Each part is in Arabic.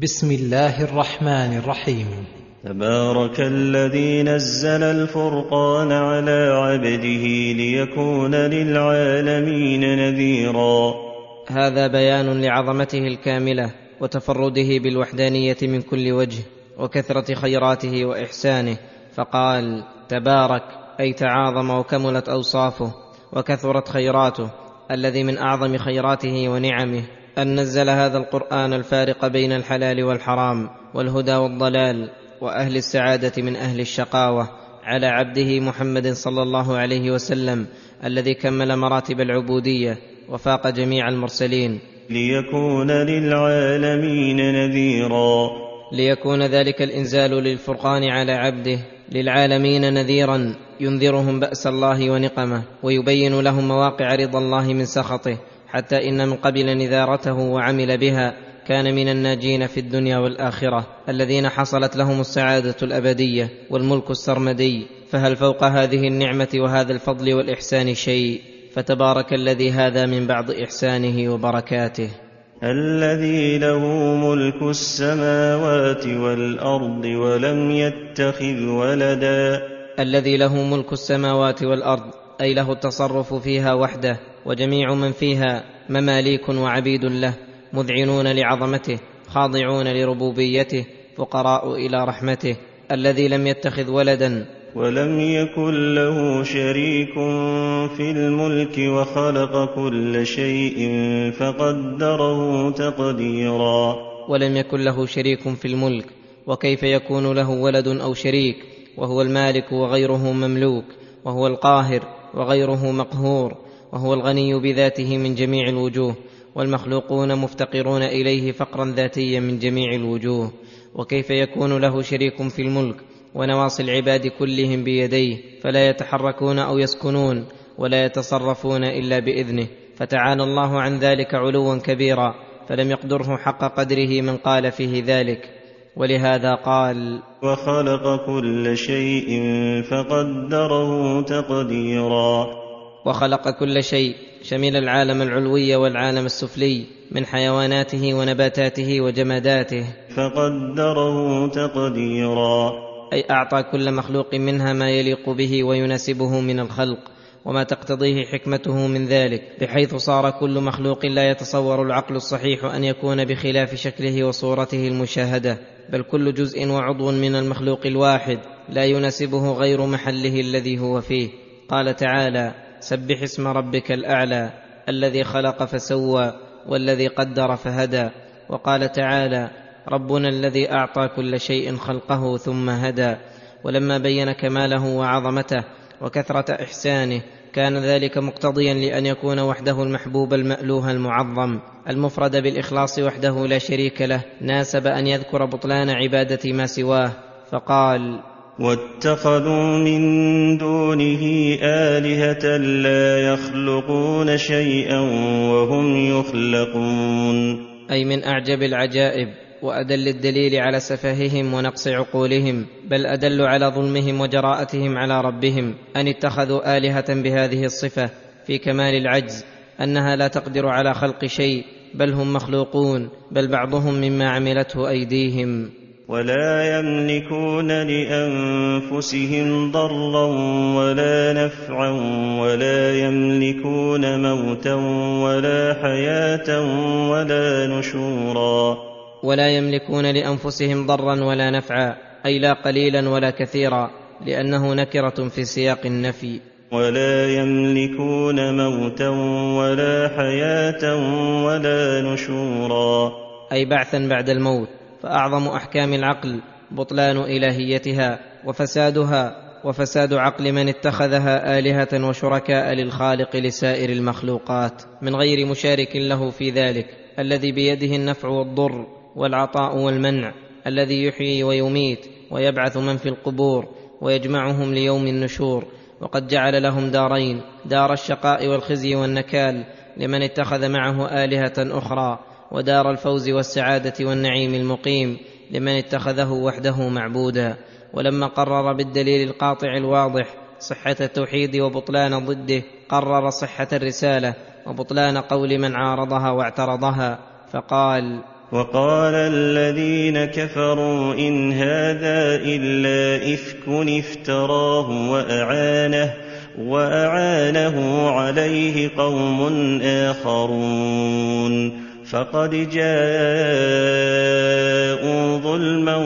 بسم الله الرحمن الرحيم. تبارك الذي نزل الفرقان على عبده ليكون للعالمين نذيرا. هذا بيان لعظمته الكاملة وتفرده بالوحدانية من كل وجه وكثرة خيراته وإحسانه. فقال تبارك أي تعاظم وكملت أوصافه وكثرت خيراته الذي من أعظم خيراته ونعمه. أن نزل هذا القرآن الفارق بين الحلال والحرام والهدى والضلال وأهل السعادة من أهل الشقاوة على عبده محمد صلى الله عليه وسلم الذي كمل مراتب العبودية وفاق جميع المرسلين. ليكون للعالمين نذيرا. ليكون ذلك الإنزال للفرقان على عبده للعالمين نذيرا ينذرهم بأس الله ونقمه ويبين لهم مواقع رضا الله من سخطه حتى إن من قبل نذارته وعمل بها كان من الناجين في الدنيا والآخرة الذين حصلت لهم السعادة الأبدية والملك السرمدي. فهل فوق هذه النعمة وهذا الفضل والإحسان شيء؟ فتبارك الذي هذا من بعض إحسانه وبركاته. الذي له ملك السماوات والأرض ولم يتخذ ولدا. الذي له ملك السماوات والأرض أي له التصرف فيها وحده. وجميع من فيها مماليك وعبيد له مذعنون لعظمته خاضعون لربوبيته فقراء إلى رحمته الذي لم يتخذ ولدا. ولم يكن له شريك في الملك وخلق كل شيء فقدره تقديرا. ولم يكن له شريك في الملك وكيف يكون له ولد أو شريك؟ وهو المالك وغيره مملوك وهو القاهر وغيره مقهور. وهو الغني بذاته من جميع الوجوه والمخلوقون مفتقرون إليه فقرا ذاتيا من جميع الوجوه. وكيف يكون له شريك في الملك ونواصي العباد كلهم بيديه فلا يتحركون أو يسكنون ولا يتصرفون إلا بإذنه. فتعالى الله عن ذلك علوا كبيرا فلم يقدره حق قدره من قال فيه ذلك. ولهذا قال وخلق كل شيء فقدره تقديرا. وخلق كل شيء شمل العالم العلوي والعالم السفلي من حيواناته ونباتاته وجماداته. فقدره تقديرا. أي أعطى كل مخلوق منها ما يليق به ويناسبه من الخلق وما تقتضيه حكمته من ذلك بحيث صار كل مخلوق لا يتصور العقل الصحيح أن يكون بخلاف شكله وصورته المشاهدة بل كل جزء وعضو من المخلوق الواحد لا يناسبه غير محله الذي هو فيه. قال تعالى سبح اسم ربك الأعلى الذي خلق فسوى والذي قدر فهدى وقال تعالى ربنا الذي أعطى كل شيء خلقه ثم هدى ولما بين كماله وعظمته وكثرة إحسانه كان ذلك مقتضيا لأن يكون وحده المحبوب المألوه المعظم المفرد بالإخلاص وحده لا شريك له ناسب أن يذكر بطلان عبادة ما سواه فقال واتخذوا من دونه آلهة لا يخلقون شيئا وهم يخلقون. أي من أعجب العجائب وأدل الدليل على سفههم ونقص عقولهم بل أدل على ظلمهم وجراءتهم على ربهم أن اتخذوا آلهة بهذه الصفة في كمال العجز أنها لا تقدر على خلق شيء بل هم مخلوقون بل بعضهم مما عملته أيديهم. ولا يملكون لأنفسهم ضرا ولا نفعا ولا يملكون موتا ولا حياة ولا نشورا. ولا يملكون لأنفسهم ضرا ولا نفعا أي لا قليلا ولا كثيرا لأنه نكرة في سياق النفي. ولا يملكون موتا ولا حياة ولا نشورا. أي بعثا بعد الموت. فأعظم أحكام العقل بطلان إلهيتها وفسادها وفساد عقل من اتخذها آلهة وشركاء للخالق لسائر المخلوقات من غير مشارك له في ذلك الذي بيده النفع والضر والعطاء والمنع الذي يحيي ويميت ويبعث من في القبور ويجمعهم ليوم النشور وقد جعل لهم دارين دار الشقاء والخزي والنكال لمن اتخذ معه آلهة أخرى ودار الفوز والسعادة والنعيم المقيم لمن اتخذه وحده معبودا. ولما قرر بالدليل القاطع الواضح صحة التوحيد وبطلان ضده قرر صحة الرسالة وبطلان قول من عارضها واعترضها فقال وقال الذين كفروا إن هذا إلا إفك افتراه وأعانه وأعانه عليه قوم آخرون. فقد جاءوا ظلما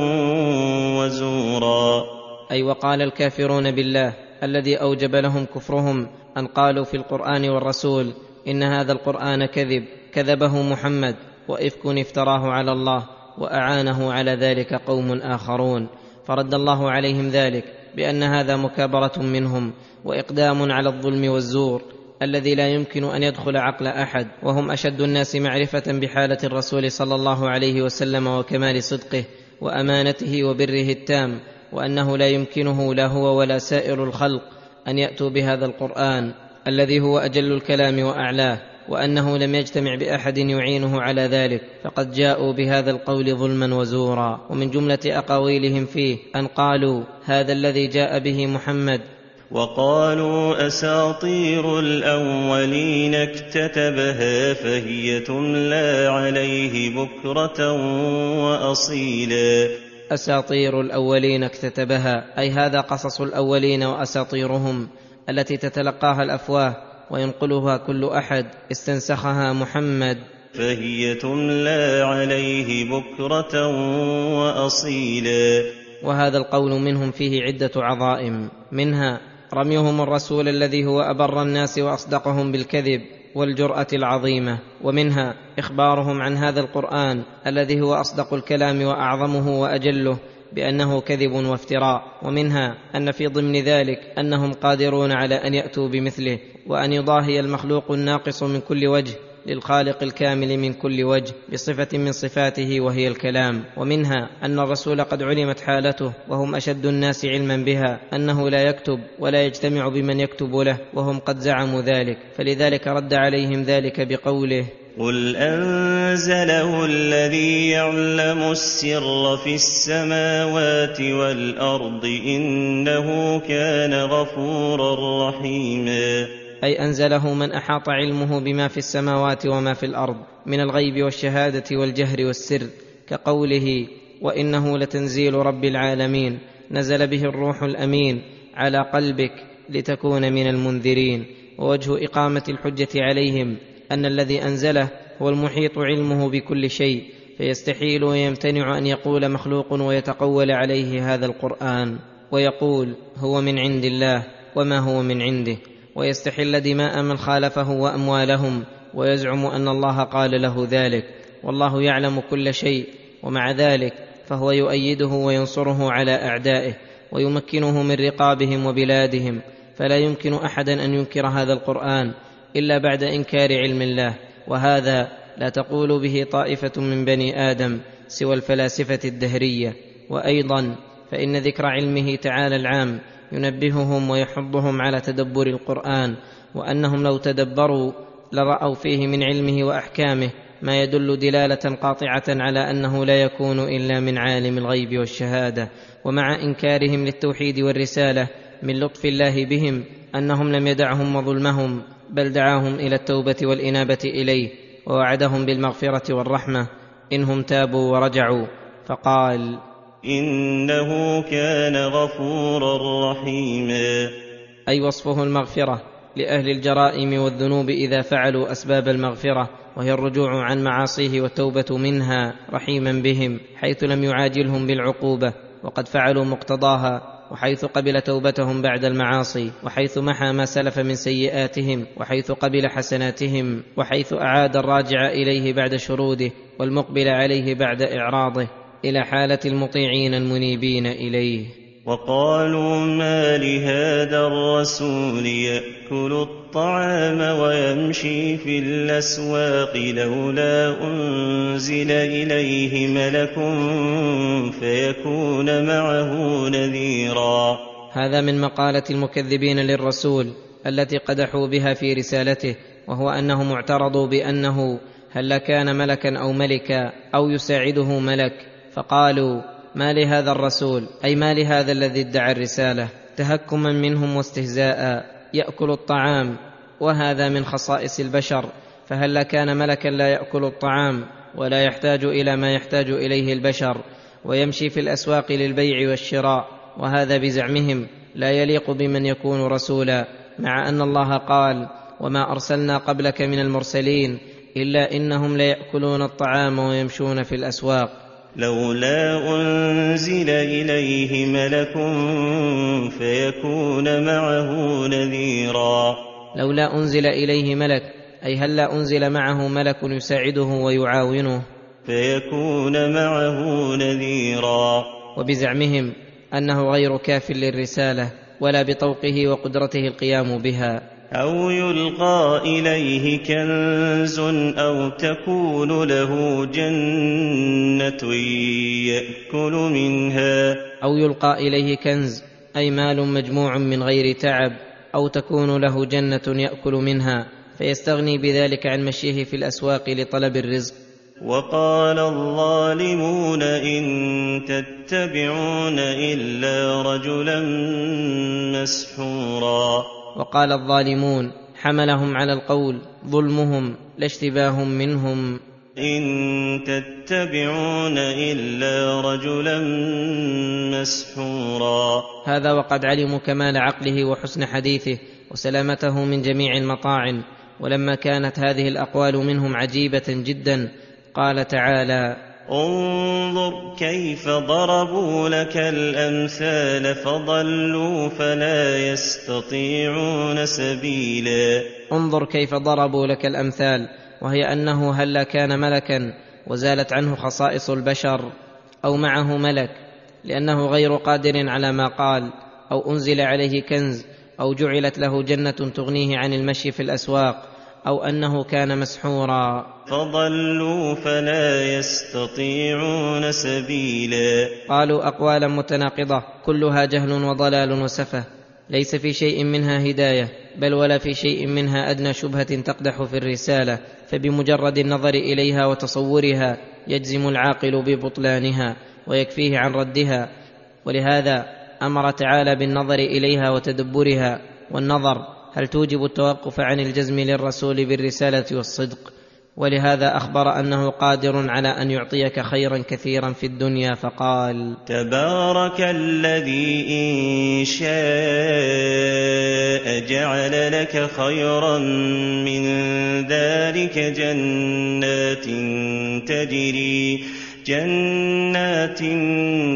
وزورا. أي وقال الكافرون بالله الذي أوجب لهم كفرهم أن قالوا في القرآن والرسول إن هذا القرآن كذب كذبه محمد وإفك افتراه على الله وأعانه على ذلك قوم آخرون. فرد الله عليهم ذلك بأن هذا مكابرة منهم وإقدام على الظلم والزور. الذي لا يمكن أن يدخل عقل أحد وهم أشد الناس معرفة بحالة الرسول صلى الله عليه وسلم وكمال صدقه وأمانته وبره التام وأنه لا يمكنه لا هو ولا سائر الخلق أن يأتوا بهذا القرآن الذي هو أجل الكلام وأعلاه وأنه لم يجتمع بأحد يعينه على ذلك فقد جاءوا بهذا القول ظلما وزورا. ومن جملة أقاويلهم فيه أن قالوا هذا الذي جاء به محمد وقالوا أساطير الأولين اكتتبها فهي تملى عليه بكرة وأصيلا. أساطير الأولين اكتتبها أي هذا قصص الأولين وأساطيرهم التي تتلقاها الأفواه وينقلها كل أحد استنسخها محمد. فهي تملى عليه بكرة وأصيلا. وهذا القول منهم فيه عدة عظائم منها رميهم الرسول الذي هو أبر الناس وأصدقهم بالكذب والجرأة العظيمة. ومنها إخبارهم عن هذا القرآن الذي هو أصدق الكلام وأعظمه وأجله بأنه كذب وافتراء. ومنها أن في ضمن ذلك أنهم قادرون على أن يأتوا بمثله وأن يضاهي المخلوق الناقص من كل وجه للخالق الكامل من كل وجه بصفة من صفاته وهي الكلام. ومنها أن الرسول قد علمت حالته وهم أشد الناس علما بها أنه لا يكتب ولا يجتمع بمن يكتب له وهم قد زعموا ذلك. فلذلك رد عليهم ذلك بقوله قل انزله الذي يعلم السر في السماوات والارض انه كان غفورا رحيما أي أنزله من أحاط علمه بما في السماوات وما في الأرض من الغيب والشهادة والجهر والسر كقوله وإنه لتنزيل رب العالمين نزل به الروح الأمين على قلبك لتكون من المنذرين ووجه إقامة الحجة عليهم أن الذي أنزله هو المحيط علمه بكل شيء فيستحيل ويمتنع أن يقول مخلوق ويتقول عليه هذا القرآن ويقول هو من عند الله وما هو من عنده ويستحل دماء من خالفه وأموالهم ويزعم أن الله قال له ذلك. والله يعلم كل شيء ومع ذلك فهو يؤيده وينصره على أعدائه ويمكنه من رقابهم وبلادهم. فلا يمكن أحدا أن ينكر هذا القرآن إلا بعد إنكار علم الله. وهذا لا تقول به طائفة من بني آدم سوى الفلاسفة الدهرية. وأيضا فإن ذكر علمه تعالى العام ينبههم ويحضهم على تدبر القرآن وأنهم لو تدبروا لرأوا فيه من علمه وأحكامه ما يدل دلالة قاطعة على أنه لا يكون إلا من عالم الغيب والشهادة. ومع إنكارهم للتوحيد والرسالة من لطف الله بهم أنهم لم يدعهم وظلمهم بل دعاهم إلى التوبة والإنابة إليه ووعدهم بالمغفرة والرحمة انهم تابوا ورجعوا. فقال إنه كان غفورا رحيما. أي وصفه المغفرة لأهل الجرائم والذنوب إذا فعلوا أسباب المغفرة وهي الرجوع عن معاصيه والتوبة منها رحيما بهم حيث لم يعاجلهم بالعقوبة وقد فعلوا مقتضاها وحيث قبل توبتهم بعد المعاصي وحيث محى ما سلف من سيئاتهم وحيث قبل حسناتهم وحيث أعاد الراجع إليه بعد شروده والمقبل عليه بعد إعراضه. إلى حالة المطيعين المنيبين إليه. وقالوا ما لهذا الرسول يأكل الطعام ويمشي في الأسواق لولا أنزل إليه ملك فيكون معه نذيرا. هذا من مقالة المكذبين للرسول التي قدحوا بها في رسالته وهو أنهم اعترضوا بأنه هل كان ملكا أو ملكا أو يساعده ملك. فقالوا ما لهذا الرسول؟ أي ما لهذا الذي ادعى الرسالة؟ تهكما منهم واستهزاء يأكل الطعام وهذا من خصائص البشر فهل كان ملكا لا يأكل الطعام ولا يحتاج إلى ما يحتاج إليه البشر ويمشي في الأسواق للبيع والشراء وهذا بزعمهم لا يليق بمن يكون رسولا مع أن الله قال وما أرسلنا قبلك من المرسلين إلا إنهم ليأكلون الطعام ويمشون في الأسواق. لولا أنزل إليه ملك فيكون معه نذيرا. لولا أنزل إليه ملك أي هلا أنزل معه ملك يساعده ويعاونه؟ فيكون معه نذيرا. وبزعمهم أنه غير كاف للرسالة ولا بطوقه وقدرته القيام بها. أو يلقى إليه كنز أو تكون له جنة يأكل منها. أو يلقى إليه كنز أي مال مجموع من غير تعب أو تكون له جنة يأكل منها فيستغني بذلك عن مشيه في الأسواق لطلب الرزق. وقال الظالمون إن تتبعون إلا رجلا مسحورا. وقال الظالمون حملهم على القول ظلمهم لا اشتباه منهم. إن تتبعون إلا رجلا مسحورا. هذا وقد علموا كمال عقله وحسن حديثه وسلامته من جميع المطاعن ولما كانت هذه الأقوال منهم عجيبة جدا قال تعالى انظر كيف ضربوا لك الأمثال فضلوا فلا يستطيعون سبيلا. انظر كيف ضربوا لك الأمثال وهي أنه هلا كان ملكا وزالت عنه خصائص البشر أو معه ملك لأنه غير قادر على ما قال أو أنزل عليه كنز أو جعلت له جنة تغنيه عن المشي في الأسواق. أو أنه كان مسحورا. فضلوا فلا يستطيعون سبيلا. قالوا أقوالا متناقضة كلها جهل وضلال وسفه. ليس في شيء منها هداية بل ولا في شيء منها أدنى شبهة تقدح في الرسالة. فبمجرد النظر إليها وتصورها يجزم العاقل ببطلانها ويكفيه عن ردها. ولهذا أمر تعالى بالنظر إليها وتدبرها والنظر هل توجب التوقف عن الجزم للرسول بالرسالة والصدق؟ ولهذا أخبر أنه قادر على أن يعطيك خيرا كثيرا في الدنيا فقال تبارك الذي إن شاء جعل لك خيرا من ذلك جنات تجري جنات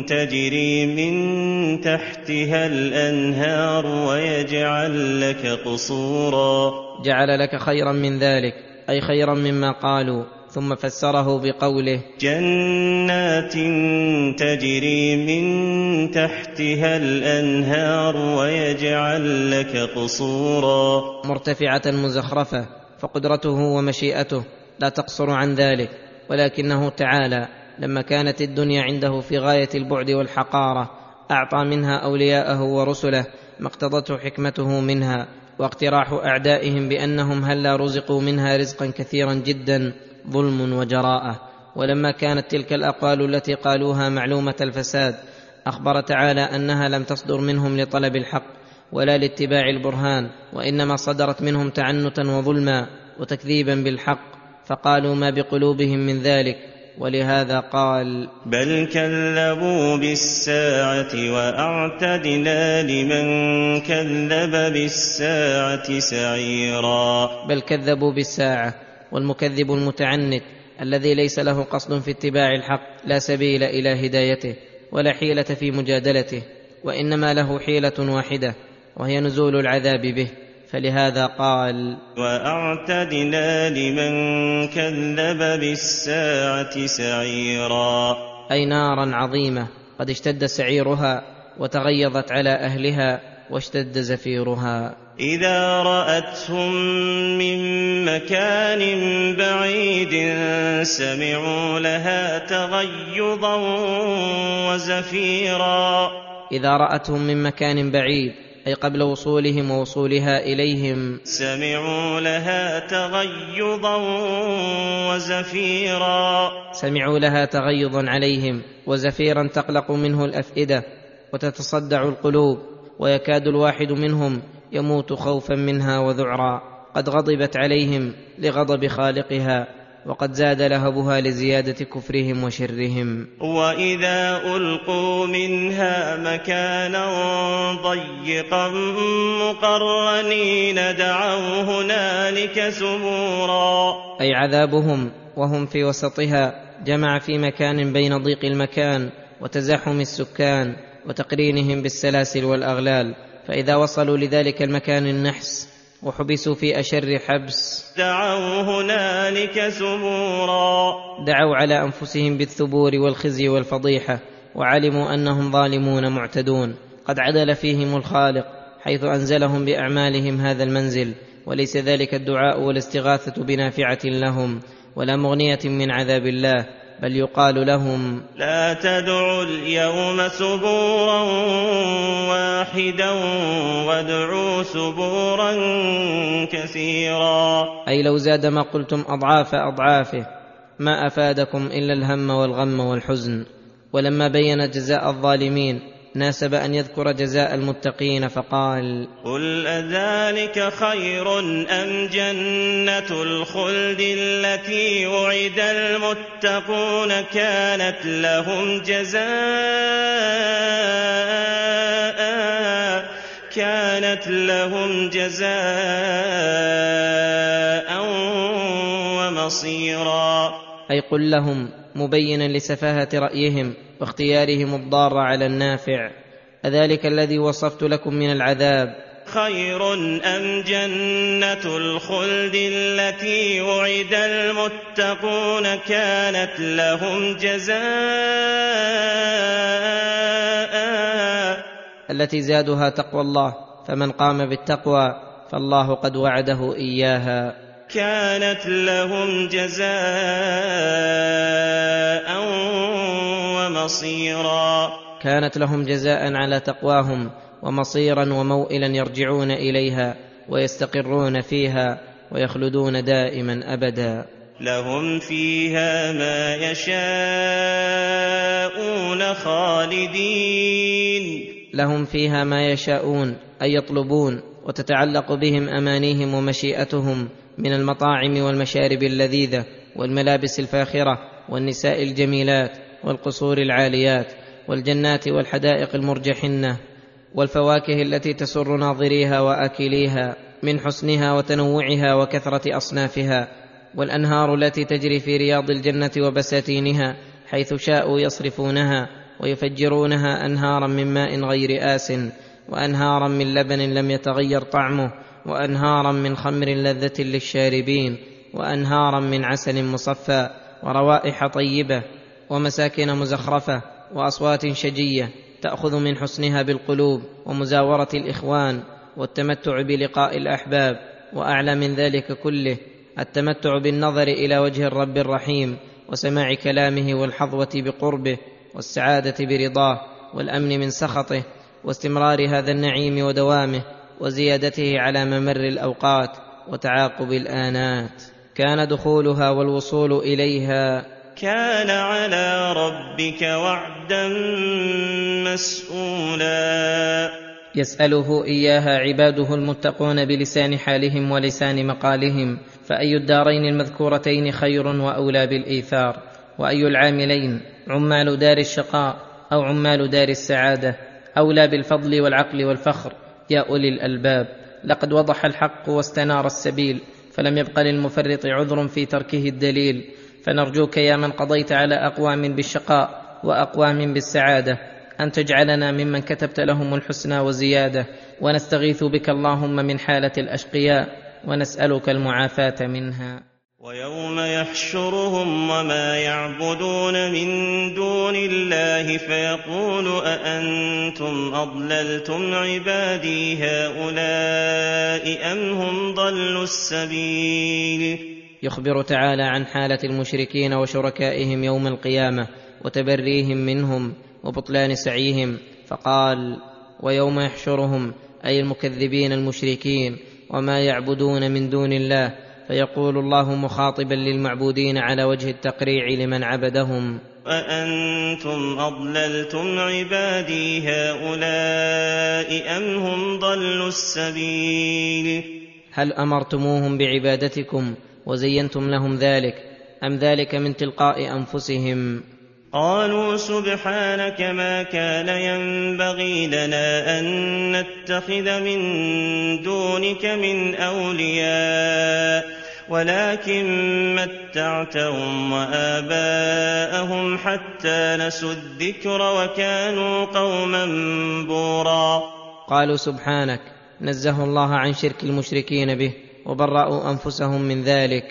تجري من تحتها الأنهار ويجعل لك قصورا. جعل لك خيرا من ذلك أي خيرا مما قالوا ثم فسره بقوله جنات تجري من تحتها الأنهار ويجعل لك قصورا. مرتفعة مزخرفة فقدرته ومشيئته لا تقصر عن ذلك ولكنه تعالى. لما كانت الدنيا عنده في غاية البعد والحقارة أعطى منها أولياءه ورسله ما اقتضته حكمته منها واقتراح أعدائهم بأنهم هلا رزقوا منها رزقا كثيرا جدا ظلم وجراءة. ولما كانت تلك الأقوال التي قالوها معلومة الفساد أخبر تعالى أنها لم تصدر منهم لطلب الحق ولا لاتباع البرهان وإنما صدرت منهم تعنتا وظلما وتكذيبا بالحق فقالوا ما بقلوبهم من ذلك. ولهذا قال بل كذبوا بالساعة وأعتدنا لمن كذب بالساعة سعيرا. بل كذبوا بالساعة والمكذب المتعنت الذي ليس له قصد في اتباع الحق لا سبيل إلى هدايته ولا حيلة في مجادلته وإنما له حيلة واحدة وهي نزول العذاب به. فلهذا قال وأعتدنا لمن كذب بالساعة سعيرا. أي نارا عظيمة قد اشتد سعيرها وتغيظت على أهلها واشتد زفيرها. إذا رأتهم من مكان بعيد سمعوا لها تغيظا وزفيرا. إذا رأتهم من مكان بعيد أي قبل وصولهم ووصولها إليهم. سمعوا لها تغيظا وزفيرا. سمعوا لها تغيظا عليهم وزفيرا تقلق منه الأفئدة وتتصدع القلوب ويكاد الواحد منهم يموت خوفا منها وذعرا. قد غضبت عليهم لغضب خالقها. وقد زاد لهبها لزيادة كفرهم وشرهم. وإذا ألقوا منها مكانا ضيقا مقرنين دعوا هنالك سبورا. أي عذابهم وهم في وسطها جمع في مكان بين ضيق المكان وتزاحم السكان وتقرينهم بالسلاسل والأغلال. فإذا وصلوا لذلك المكان النحس وحبسوا في أشر حبس. دعوا هنالك سبورا دعوا على أنفسهم بالثبور والخزي والفضيحة وعلموا أنهم ظالمون معتدون. قد عدل فيهم الخالق حيث أنزلهم بأعمالهم هذا المنزل وليس ذلك الدعاء والاستغاثه بنافعة لهم ولا مغنية من عذاب الله. بل يقال لهم لا تدعوا اليوم سبورا واحدا وادعوا سبورا كثيرا. أي لو زاد ما قلتم أضعاف أضعافه ما أفادكم إلا الهم والغم والحزن. ولما بين جزاء الظالمين ناسب أن يذكر جزاء المتقين فقال قل أذلك خير أم جنة الخلد التي وعد المتقون كانت لهم جزاء كانت لهم جزاء ومصيرا أي قل لهم مبينا لسفاهة رأيهم واختيارهم الضار على النافع. أذلك الذي وصفت لكم من العذاب. خير أم جنة الخلد التي وعد المتقون كانت لهم جزاء؟ التي زادها تقوى الله فمن قام بالتقوى فالله قد وعده إياها. كانت لهم جزاء ومصيرا. كانت لهم جزاء على تقواهم ومصيرا وموئلا يرجعون إليها ويستقرون فيها ويخلدون دائما أبدا. لهم فيها ما يشاءون خالدين. لهم فيها ما يشاءون أي يطلبون وتتعلق بهم أمانيهم ومشيئتهم من المطاعم والمشارب اللذيذة والملابس الفاخرة والنساء الجميلات والقصور العاليات والجنات والحدائق المرجحنة والفواكه التي تسر ناظريها وأكليها من حسنها وتنوعها وكثرة أصنافها والأنهار التي تجري في رياض الجنة وبساتينها حيث شاءوا يصرفونها ويفجرونها أنهارا من ماء غير آس وأنهارا من لبن لم يتغير طعمه وأنهارا من خمر لذة للشاربين وأنهارا من عسل مصفى وروائح طيبة ومساكن مزخرفة وأصوات شجية تأخذ من حسنها بالقلوب ومزاورة الإخوان والتمتع بلقاء الأحباب وأعلى من ذلك كله التمتع بالنظر إلى وجه الرب الرحيم وسماع كلامه والحظوة بقربه والسعادة برضاه والأمن من سخطه واستمرار هذا النعيم ودوامه وزيادته على ممر الأوقات وتعاقب الآنات. كان دخولها والوصول إليها. كان على ربك وعدا مسؤولا. يسأله إياها عباده المتقون بلسان حالهم ولسان مقالهم. فأي الدارين المذكورتين خير وأولى بالإيثار؟ وأي العاملين؟ عمال دار الشقاء أو عمال دار السعادة؟ أولى بالفضل والعقل والفخر. يا أولي الألباب لقد وضح الحق واستنار السبيل فلم يبق للمفرط عذر في تركه الدليل. فنرجوك يا من قضيت على أقوام بالشقاء وأقوام بالسعادة أن تجعلنا ممن كتبت لهم الحسنى وزيادة. ونستغيث بك اللهم من حالة الأشقياء ونسألك المعافاة منها. ويوم يحشرهم وما يعبدون من دون الله فيقول أأنتم أضللتم عبادي هؤلاء أم هم ضلوا السبيل؟ يخبر تعالى عن حالة المشركين وشركائهم يوم القيامة وتبريهم منهم وبطلان سعيهم فقال ويوم يحشرهم أي المكذبين المشركين وما يعبدون من دون الله فيقول الله مخاطبا للمعبودين على وجه التقريع لمن عبدهم. أأنتم أضللتم عبادي هؤلاء أم هم ضلوا السبيل؟ هل أمرتموهم بعبادتكم وزينتم لهم ذلك أم ذلك من تلقاء أنفسهم؟ قالوا سبحانك ما كان ينبغي لنا أن نتخذ من دونك من أولياء ولكن متعتهم وآباءهم حتى نسوا الذكر وكانوا قوما بورا. قالوا سبحانك نزه الله عن شرك المشركين به وبرأوا أنفسهم من ذلك.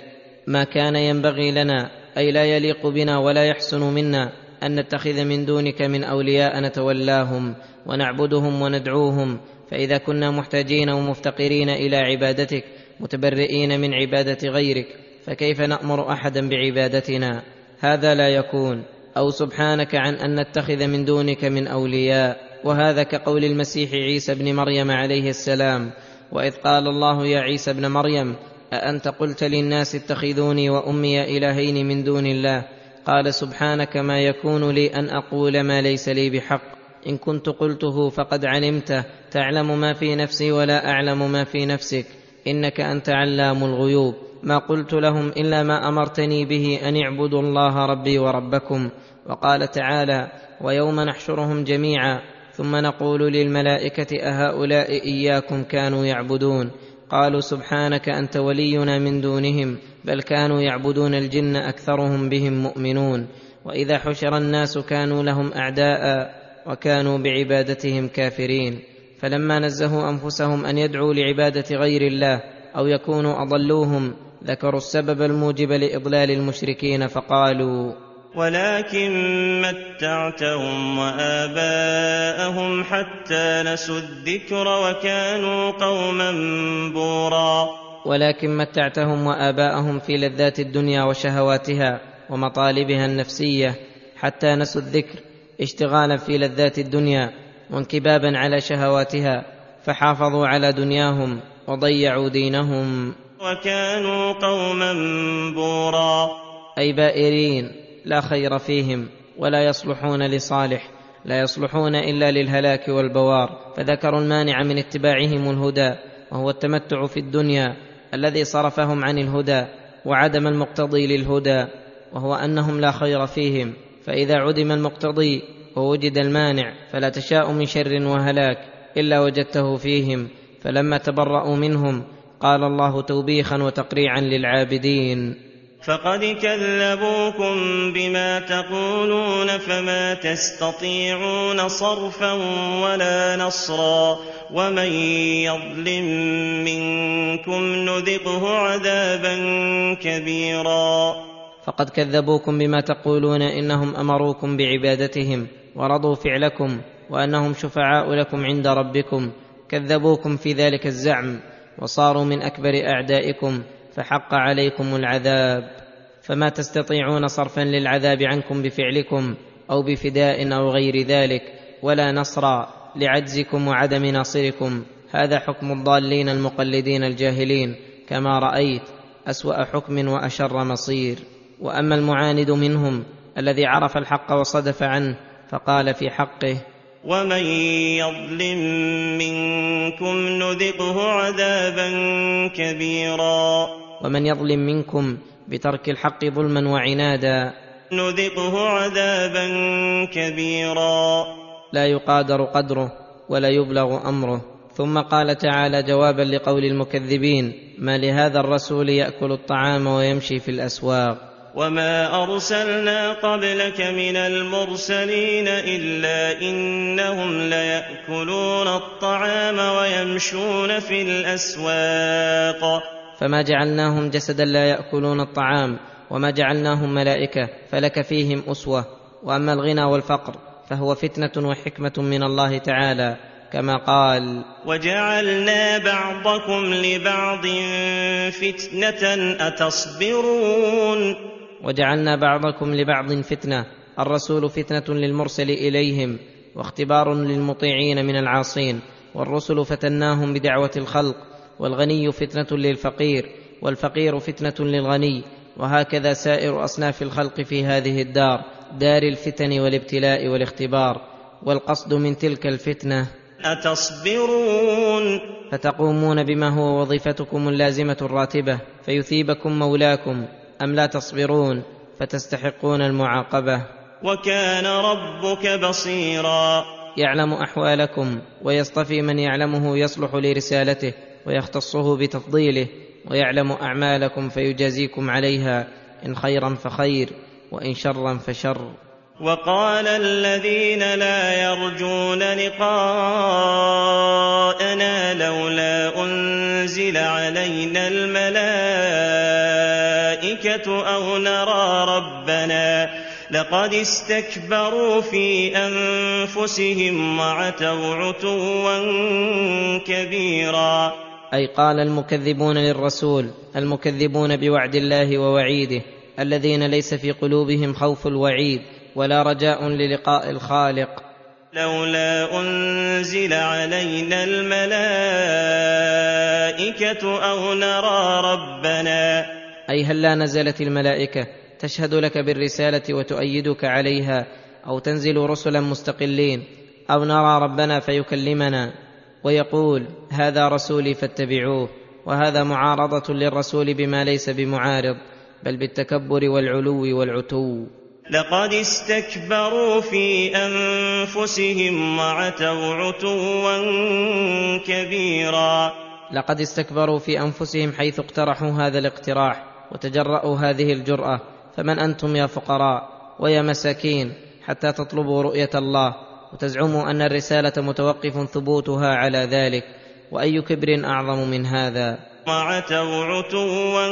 ما كان ينبغي لنا أي لا يليق بنا ولا يحسن منا أن نتخذ من دونك من أولياء نتولاهم ونعبدهم وندعوهم فإذا كنا محتاجين ومفتقرين إلى عبادتك متبرئين من عبادة غيرك فكيف نأمر أحدا بعبادتنا؟ هذا لا يكون. أو سبحانك عن أن نتخذ من دونك من أولياء. وهذا كقول المسيح عيسى بن مريم عليه السلام. وإذ قال الله يا عيسى ابن مريم أأنت قلت للناس اتخذوني وأمي إلهين من دون الله؟ قال سبحانك ما يكون لي أن أقول ما ليس لي بحق. إن كنت قلته فقد علمته. تعلم ما في نفسي ولا أعلم ما في نفسك. إنك أنت علام الغيوب. ما قلت لهم إلا ما أمرتني به أن اعبدوا الله ربي وربكم. وقال تعالى ويوم نحشرهم جميعا. ثم نقول للملائكة أهؤلاء إياكم كانوا يعبدون. قالوا سبحانك أنت ولينا من دونهم بل كانوا يعبدون الجن أكثرهم بهم مؤمنون. وإذا حشر الناس كانوا لهم أعداء وكانوا بعبادتهم كافرين. فلما نزهوا أنفسهم أن يدعوا لعبادة غير الله أو يكونوا أضلوهم ذكروا السبب الموجب لإضلال المشركين فقالوا ولكن متعتهم وآباءهم حتى نسوا الذكر وكانوا قوما بورا. ولكن متعتهم وآباءهم في لذات الدنيا وشهواتها ومطالبها النفسية حتى نسوا الذكر اشتغالا في لذات الدنيا وانكبابا على شهواتها فحافظوا على دنياهم وضيعوا دينهم. وكانوا قوما بورا. أي بائرين. لا خير فيهم ولا يصلحون لصالح لا يصلحون إلا للهلاك والبوار. فذكروا المانع من اتباعهم الهدى وهو التمتع في الدنيا الذي صرفهم عن الهدى وعدم المقتضي للهدى وهو أنهم لا خير فيهم. فإذا عدم المقتضي ووجد المانع فلا تشاء من شر وهلاك إلا وجدته فيهم. فلما تبرأوا منهم قال الله توبيخا وتقريعا للعابدين. فقد كذبوكم بما تقولون فما تستطيعون صرفا ولا نصرا ومن يظلم منكم نذقه عذابا كبيرا. فقد كذبوكم بما تقولون انهم امروكم بعبادتهم ورضوا فعلكم وانهم شفعاء لكم عند ربكم. كذبوكم في ذلك الزعم وصاروا من اكبر اعدائكم. فحق عليكم العذاب. فما تستطيعون صرفا للعذاب عنكم بفعلكم أو بفداء أو غير ذلك ولا نصرا لعجزكم وعدم ناصركم. هذا حكم الضالين المقلدين الجاهلين. كما رأيت أسوأ حكم وأشر مصير. وأما المعاند منهم الذي عرف الحق وصدف عنه فقال في حقه ومن يظلم منكم نذقه عذابا كبيرا. ومن يظلم منكم بترك الحق ظلما وعنادا. نذقه عذابا كبيرا. لا يقادر قدره ولا يبلغ أمره. ثم قال تعالى جوابا لقول المكذبين ما لهذا الرسول يأكل الطعام ويمشي في الأسواق؟ وما أرسلنا قبلك من المرسلين إلا إنهم ليأكلون الطعام ويمشون في الأسواق. فما جعلناهم جسدا لا يأكلون الطعام وما جعلناهم ملائكة فلك فيهم أسوة. وأما الغنى والفقر فهو فتنة وحكمة من الله تعالى كما قال وجعلنا بعضكم لبعض فتنة أتصبرون. وجعلنا بعضكم لبعض فتنة الرسول فتنة للمرسل إليهم واختبار للمطيعين من العاصين والرسل فتناهم بدعوة الخلق والغني فتنة للفقير والفقير فتنة للغني وهكذا سائر أصناف الخلق في هذه الدار دار الفتن والابتلاء والاختبار والقصد من تلك الفتنة أتصبرون. فتقومون بما هو وظيفتكم اللازمة الراتبة فيثيبكم مولاكم أم لا تصبرون؟ فتستحقون المعاقبة. وكان ربك بصيرا. يعلم أحوالكم ويصطفي من يعلمه يصلح لرسالته. ويختصه بتفضيله ويعلم أعمالكم فيجازيكم عليها إن خيرا فخير وإن شرا فشر. وقال الذين لا يرجون لقاءنا لولا أنزل علينا الملائكة أو نرى ربنا لقد استكبروا في أنفسهم وعتوا عتوا كبيرا. أي قال المكذبون للرسول المكذبون بوعد الله ووعيده الذين ليس في قلوبهم خوف الوعيد ولا رجاء للقاء الخالق. لولا أنزل علينا الملائكة أو نرى ربنا. أي هل لا نزلت الملائكة تشهد لك بالرسالة وتؤيدك عليها أو تنزل رسلا مستقلين أو نرى ربنا فيكلمنا؟ ويقول هذا رسولي فاتبعوه وهذا معارضة للرسول بما ليس بمعارض بل بالتكبر والعلو والعتو. لقد استكبروا في أنفسهم وعتوا عتوا كبيرا. لقد استكبروا في أنفسهم حيث اقترحوا هذا الاقتراح وتجرأوا هذه الجرأة فمن أنتم يا فقراء ويا مساكين حتى تطلبوا رؤية الله وتزعموا أن الرسالة متوقف ثبوتها على ذلك وأي كبر أعظم من هذا؟ وعتوا عتوا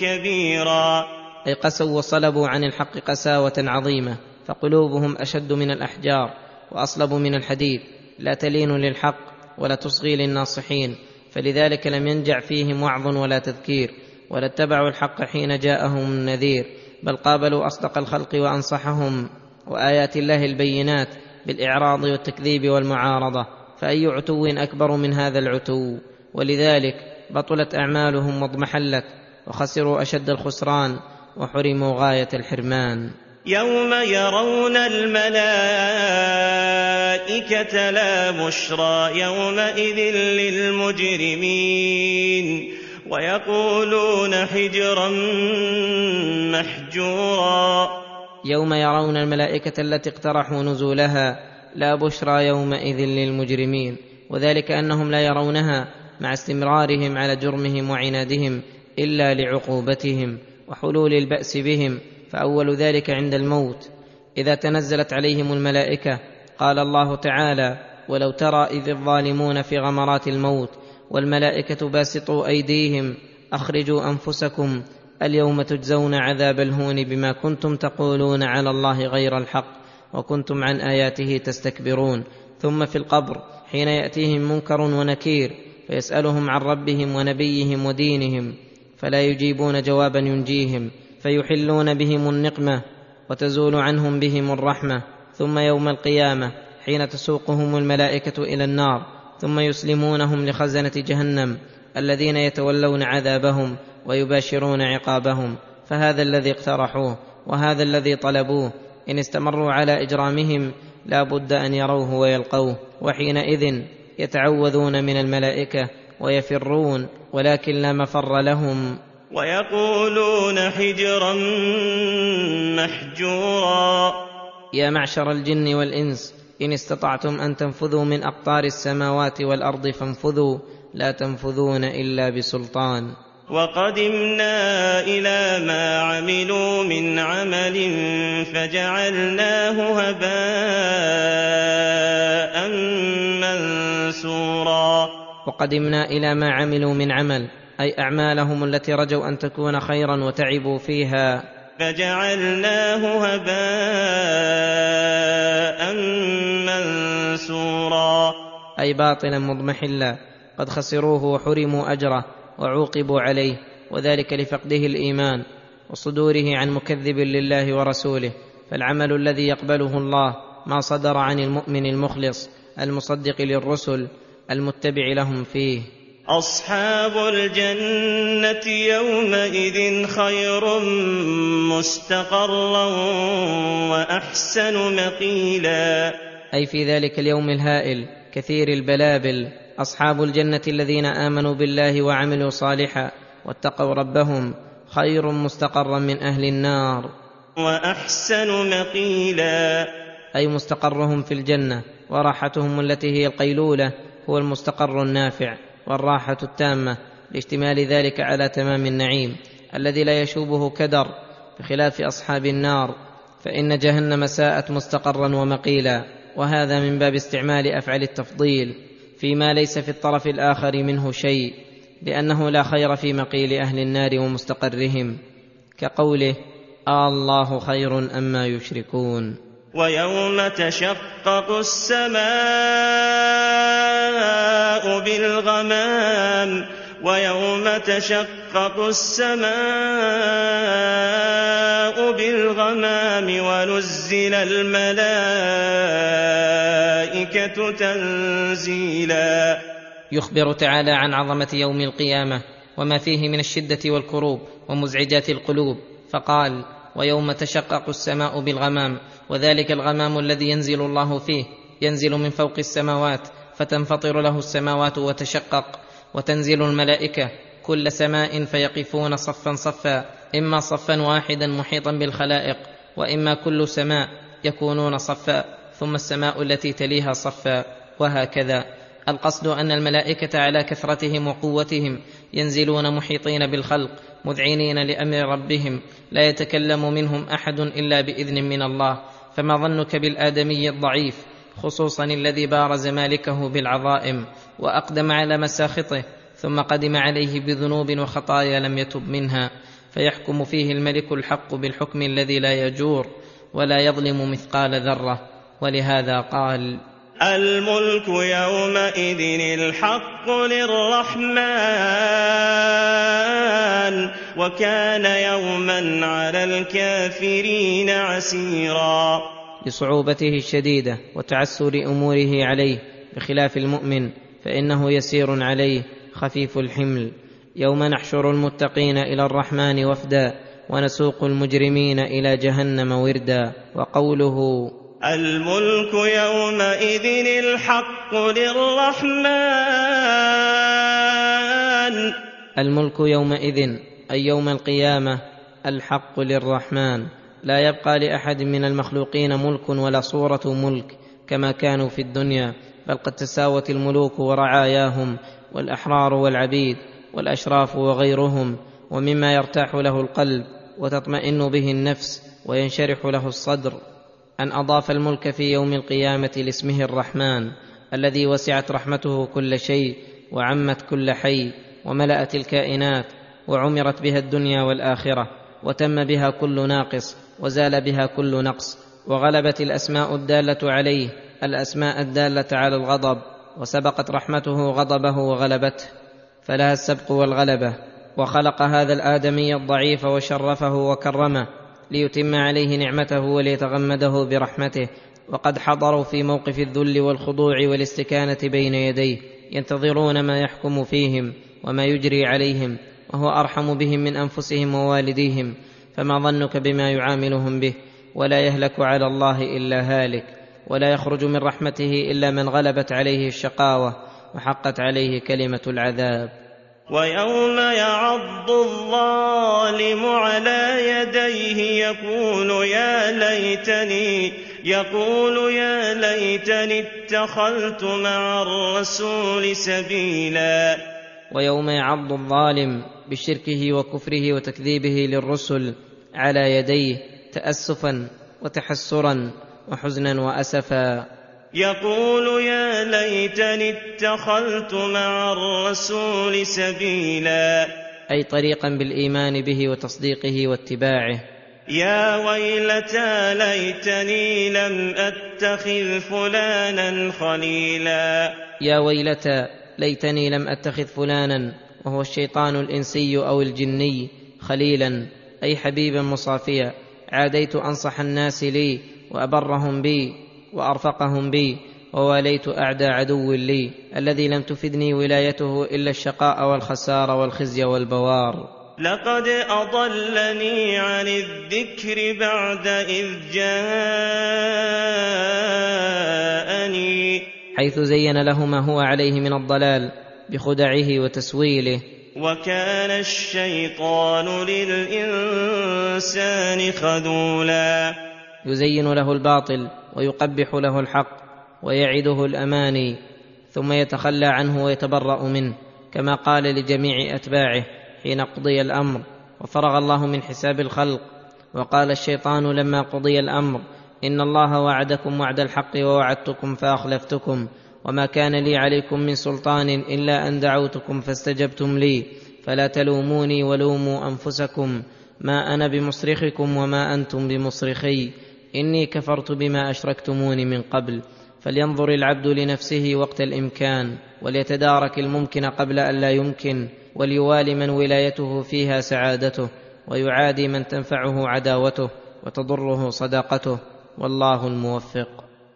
كبيرا. أي قسوا وصلبوا عن الحق قساوة عظيمة فقلوبهم أشد من الأحجار وأصلب من الحديد لا تلين للحق ولا تصغي للناصحين فلذلك لم ينجع فيهم وعظ ولا تذكير ولا اتبعوا الحق حين جاءهم النذير بل قابلوا أصدق الخلق وأنصحهم وآيات الله البينات بالإعراض والتكذيب والمعارضة فأي عتو أكبر من هذا العتو؟ ولذلك بطلت أعمالهم واضمحلت وخسروا أشد الخسران وحرموا غاية الحرمان. يوم يرون الملائكة لا بشرى يومئذ للمجرمين ويقولون حجرا محجورا. يوم يرون الملائكة التي اقترحوا نزولها لا بشرى يومئذ للمجرمين وذلك أنهم لا يرونها مع استمرارهم على جرمهم وعنادهم إلا لعقوبتهم وحلول البأس بهم فأول ذلك عند الموت. إذا تنزلت عليهم الملائكة قال الله تعالى ولو ترى إذ الظالمون في غمرات الموت والملائكة باسطوا أيديهم أخرجوا أنفسكم اليوم تجزون عذاب الهون بما كنتم تقولون على الله غير الحق وكنتم عن آياته تستكبرون. ثم في القبر حين يأتيهم منكر ونكير فيسألهم عن ربهم ونبيهم ودينهم فلا يجيبون جوابا ينجيهم فيحلون بهم النقمة وتزول عنهم بهم الرحمة. ثم يوم القيامة حين تسوقهم الملائكة إلى النار ثم يسلمونهم لخزنة جهنم الذين يتولون عذابهم ويباشرون عقابهم فهذا الذي اقترحوه وهذا الذي طلبوه إن استمروا على إجرامهم لا بد أن يروه ويلقوه وحينئذ يتعوذون من الملائكة ويفرون ولكن لا مفر لهم. ويقولون حجرا محجورا. يا معشر الجن والإنس إن استطعتم أن تنفذوا من أقطار السماوات والأرض فانفذوا لا تنفذون إلا بسلطان. وقدمنا إلى ما عملوا من عمل فجعلناه هباء منثورا. وقدمنا إلى ما عملوا من عمل أي أعمالهم التي رجوا أن تكون خيرا وتعبوا فيها. فجعلناه هباء منثورا. أي باطلا مضمحلا قد خسروه وحرموا أجره. وعوقبوا عليه وذلك لفقده الإيمان وصدوره عن مكذب لله ورسوله. فالعمل الذي يقبله الله ما صدر عن المؤمن المخلص المصدق للرسل المتبع لهم فيه. أصحاب الجنة يومئذ خير مستقرا وأحسن مقيلا. أي في ذلك اليوم الهائل كثير البلابل أصحاب الجنة الذين آمنوا بالله وعملوا صالحا واتقوا ربهم خير مستقرا من أهل النار. وأحسن مقيلا. أي مستقرهم في الجنة وراحتهم التي هي القيلولة هو المستقر النافع والراحة التامة لاشتمال ذلك على تمام النعيم الذي لا يشوبه كدر بخلاف أصحاب النار. فإن جهنم ساءت مستقرا ومقيلا وهذا من باب استعمال افعال التفضيل. فيما ليس في الطرف الآخر منه شيء لأنه لا خير في مقيل أهل النار ومستقرهم كقوله آه الله خير أما يشركون ويوم تشقق السماء بالغمام ويوم تشقق السماء بالغمام ونزل الملائكة تنزيلا. يخبر تعالى عن عظمة يوم القيامة وما فيه من الشدة والكروب ومزعجات القلوب فقال ويوم تشقق السماء بالغمام وذلك الغمام الذي ينزل الله فيه ينزل من فوق السماوات فتنفطر له السماوات وتشقق. وتنزل الملائكة كل سماء فيقفون صفا صفا إما صفا واحدا محيطا بالخلائق وإما كل سماء يكونون صفا ثم السماء التي تليها صفا وهكذا. القصد أن الملائكة على كثرتهم وقوتهم ينزلون محيطين بالخلق مذعنين لأمر ربهم لا يتكلم منهم أحد إلا بإذن من الله. فما ظنك بالآدمي الضعيف؟ خصوصا الذي بارز مالكه بالعظائم وأقدم على مساخطه ثم قدم عليه بذنوب وخطايا لم يتب منها فيحكم فيه الملك الحق بالحكم الذي لا يجور ولا يظلم مثقال ذرة. ولهذا قال الملك يومئذ الحق للرحمن وكان يوما على الكافرين عسيرا. لصعوبته الشديدة وتعسر أموره عليه بخلاف المؤمن فإنه يسير عليه خفيف الحمل. يوم نحشر المتقين إلى الرحمن وفدا ونسوق المجرمين إلى جهنم وردا. وقوله الملك يومئذ الحق للرحمن. الملك يومئذ أي يوم القيامة الحق للرحمن. لا يبقى لأحد من المخلوقين ملك ولا صورة ملك كما كانوا في الدنيا بل قد تساوت الملوك ورعاياهم والأحرار والعبيد والأشراف وغيرهم ومما يرتاح له القلب وتطمئن به النفس وينشرح له الصدر. أن أضاف الملك في يوم القيامة لاسمه الرحمن الذي وسعت رحمته كل شيء وعمت كل حي وملأت الكائنات وعمرت بها الدنيا والآخرة. وتم بها كل ناقص وزال بها كل نقص وغلبت الأسماء الدالة عليه الأسماء الدالة على الغضب وسبقت رحمته غضبه وغلبته فلها السبق والغلبة وخلق هذا الآدمي الضعيف وشرفه وكرمه ليتم عليه نعمته وليتغمده برحمته وقد حضروا في موقف الذل والخضوع والاستكانة بين يديه ينتظرون ما يحكم فيهم وما يجري عليهم وهو أرحم بهم من أنفسهم ووالديهم فما ظنك بما يعاملهم به ولا يهلك على الله إلا هالك ولا يخرج من رحمته إلا من غلبت عليه الشقاوة وحقت عليه كلمة العذاب. ويوم يعض الظالم على يديه يقول يا ليتني يقول يا ليتني اتخذت مع الرسول سبيلا. ويوم يعض الظالم بشركه وكفره وتكذيبه للرسل على يديه تاسفا وتحسرا وحزنا واسفا. يقول يا ليتني اتخذت مع الرسول سبيلا. أي طريقا بالإيمان به وتصديقه واتباعه. يا ويلتى ليتني لم أتخذ فلانا خليلا. يا ويلتى ليتني لم أتخذ فلانا وهو الشيطان الإنسي أو الجني خليلا أي حبيبا مصافيا. عاديت أنصح الناس لي وأبرهم بي وأرفقهم بي وواليت أعدى عدو لي الذي لم تفدني ولايته إلا الشقاء والخسار والخزي والبوار. لقد أضلني عن الذكر بعد إذ جاءني حيث زين له ما هو عليه من الضلال بخدعه وتسويله. وكان الشيطان للإنسان خذولا. يزين له الباطل ويقبح له الحق ويعده الأماني ثم يتخلى عنه ويتبرأ منه كما قال لجميع أتباعه حين قضي الأمر. وفرغ الله من حساب الخلق. وقال الشيطان لما قضي الأمر ان الله وعدكم وعد الحق ووعدتكم فاخلفتكم وما كان لي عليكم من سلطان الا ان دعوتكم فاستجبتم لي فلا تلوموني ولوموا انفسكم ما أنا بمصرخكم وما أنتم بمصرخي اني كفرت بما اشركتموني من قبل فلينظر العبد لنفسه وقت الامكان وليتدارك الممكن قبل ان لا يمكن وليوالي من ولايته فيها سعادته ويعادي من تنفعه عداوته وتضره صداقته والله الموفق.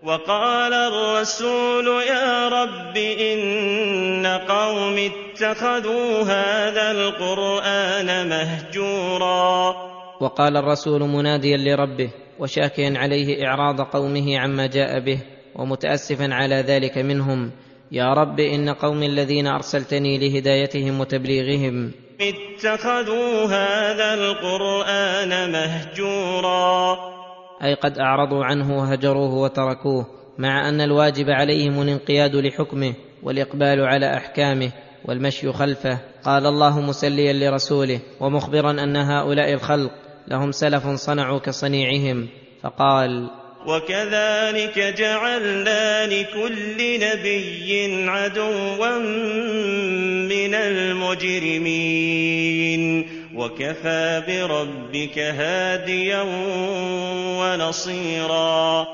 وقال الرسول يا رب إن قوم اتخذوا هذا القرآن مهجورا. وقال الرسول مناديا لربه وشاكيا عليه إعراض قومه عما جاء به ومتأسفا على ذلك منهم. يا رب إن قوم الذين أرسلتني لهدايتهم وتبليغهم اتخذوا هذا القرآن مهجورا. أي قد أعرضوا عنه وهجروه وتركوه مع أن الواجب عليهم الانقياد لحكمه والإقبال على أحكامه والمشي خلفه. قال الله مسليا لرسوله ومخبرا أن هؤلاء الخلق لهم سلف صنعوا كصنيعهم. فقال وكذلك جعلنا لكل نبي عدوا من المجرمين. وكفى بربك هاديا ونصيرا.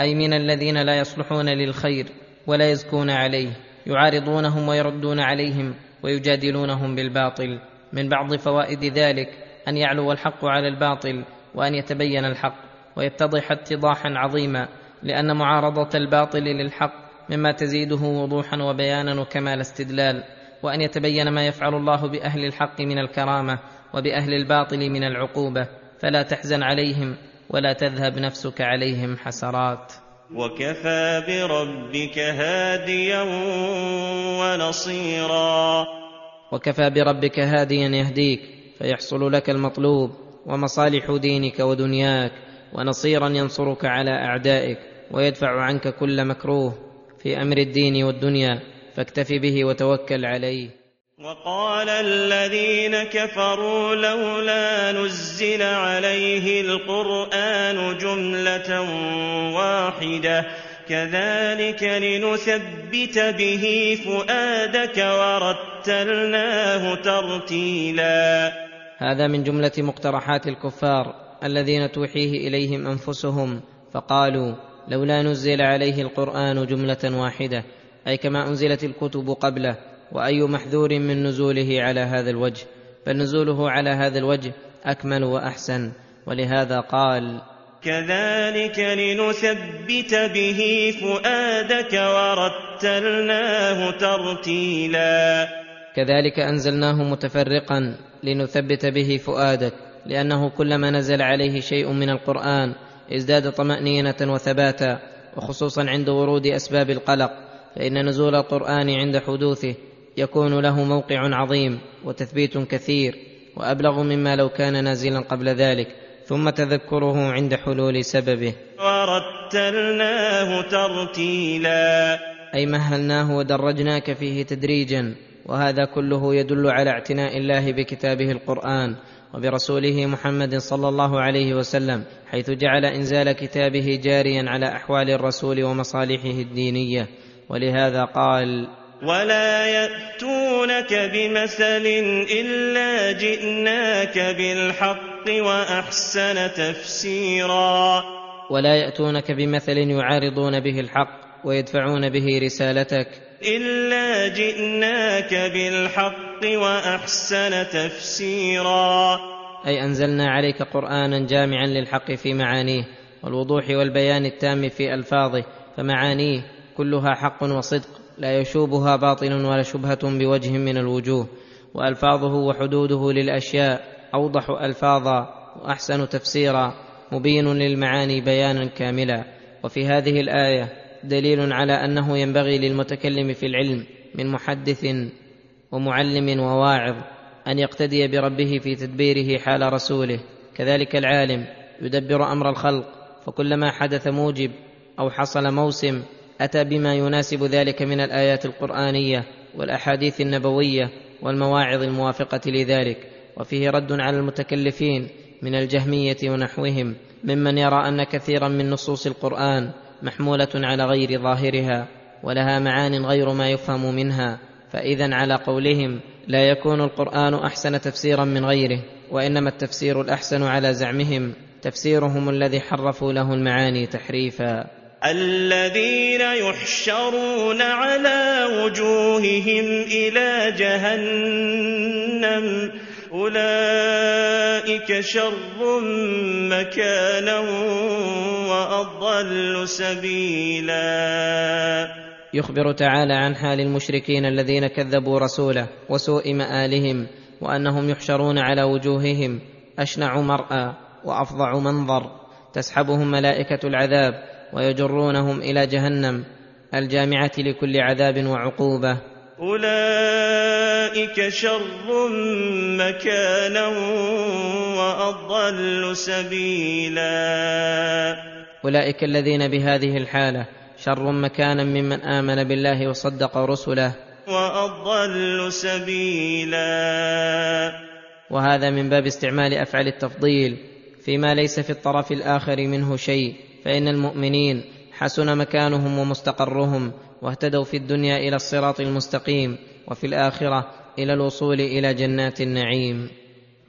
أي من الذين لا يصلحون للخير ولا يزكون عليه يعارضونهم ويردون عليهم ويجادلونهم بالباطل. من بعض فوائد ذلك أن يعلو الحق على الباطل وأن يتبين الحق ويتضح اتضاحا عظيما لأن معارضة الباطل للحق مما تزيده وضوحا وبيانا وكمال استدلال وأن يتبين ما يفعل الله بأهل الحق من الكرامة وبأهل الباطل من العقوبة فلا تحزن عليهم ولا تذهب نفسك عليهم حسرات. وكفى بربك هاديا ونصيرا. وكفى بربك هاديا يهديك فيحصل لك المطلوب ومصالح دينك ودنياك ونصيرا ينصرك على أعدائك ويدفع عنك كل مكروه في أمر الدين والدنيا فاكتف به وتوكل عليه. وقال الذين كفروا لولا نزل عليه القرآن جملة واحدة. كذلك لنثبت به فؤادك ورتلناه ترتيلا. هذا من جملة مقترحات الكفار الذين توحيه إليهم أنفسهم فقالوا لولا نزل عليه القرآن جملة واحدة أي كما أنزلت الكتب قبله وأي محذور من نزوله على هذا الوجه فنزوله على هذا الوجه أكمل وأحسن. ولهذا قال كذلك لنثبت به فؤادك ورتلناه ترتيلا. كذلك أنزلناه متفرقا لنثبت به فؤادك لأنه كلما نزل عليه شيء من القرآن ازداد طمأنينة وثباتا وخصوصا عند ورود أسباب القلق فإن نزول القرآن عند حدوثه يكون له موقع عظيم وتثبيت كثير وأبلغ مما لو كان نازلا قبل ذلك ثم تذكره عند حلول سببه. ورتلناه ترتيلا. أي مهلناه ودرجناك فيه تدريجا وهذا كله يدل على اعتناء الله بكتابه القرآن وبرسوله محمد صلى الله عليه وسلم حيث جعل إنزال كتابه جاريا على أحوال الرسول ومصالحه الدينية. ولهذا قال ولا ياتونك بمثل الا جئناك بالحق واحسن تفسيرا ولا ياتونك بمثل يعارضون به الحق ويدفعون به رسالتك الا جئناك بالحق واحسن تفسيرا أي أنزلنا عليك قرآنا جامعا للحق في معانيه والوضوح والبيان التام في ألفاظه فمعانيه كلها حق وصدق. لا يشوبها باطل ولا شبهة بوجه من الوجوه وألفاظه وحدوده للأشياء أوضح ألفاظا وأحسن تفسيرا مبين للمعاني بيانا كاملا. وفي هذه الآية دليل على أنه ينبغي للمتكلم في العلم من محدث ومعلم وواعظ أن يقتدي بربه في تدبيره حال رسوله. كذلك العالم يدبر أمر الخلق فكلما حدث موجب أو حصل موسم أتى بما يناسب ذلك من الآيات القرآنية والأحاديث النبوية والمواعظ الموافقة لذلك وفيه رد على المتكلفين من الجهمية ونحوهم ممن يرى أن كثيرا من نصوص القرآن محمولة على غير ظاهرها ولها معان غير ما يفهم منها فاذا على قولهم لا يكون القرآن أحسن تفسيرا من غيره وإنما التفسير الأحسن على زعمهم تفسيرهم الذي حرفوا له المعاني تحريفا. الذين يحشرون على وجوههم إلى جهنم أولئك شر مكانا وأضل سبيلا. يخبر تعالى عن حال المشركين الذين كذبوا رسوله وسوء مآلهم وأنهم يحشرون على وجوههم أشنع مرأى وأفظع منظر تسحبهم ملائكة العذاب ويجرونهم إلى جهنم الجامعة لكل عذاب وعقوبة. أولئك شر مكانا وأضل سبيلا. أولئك الذين بهذه الحالة شر مكانا ممن آمن بالله وصدق رسله. وأضل سبيلا. وهذا من باب استعمال أفعال التفضيل فيما ليس في الطرف الآخر منه شيء. فإن المؤمنين حسن مكانهم ومستقرهم واهتدوا في الدنيا إلى الصراط المستقيم وفي الآخرة إلى الوصول إلى جنات النعيم.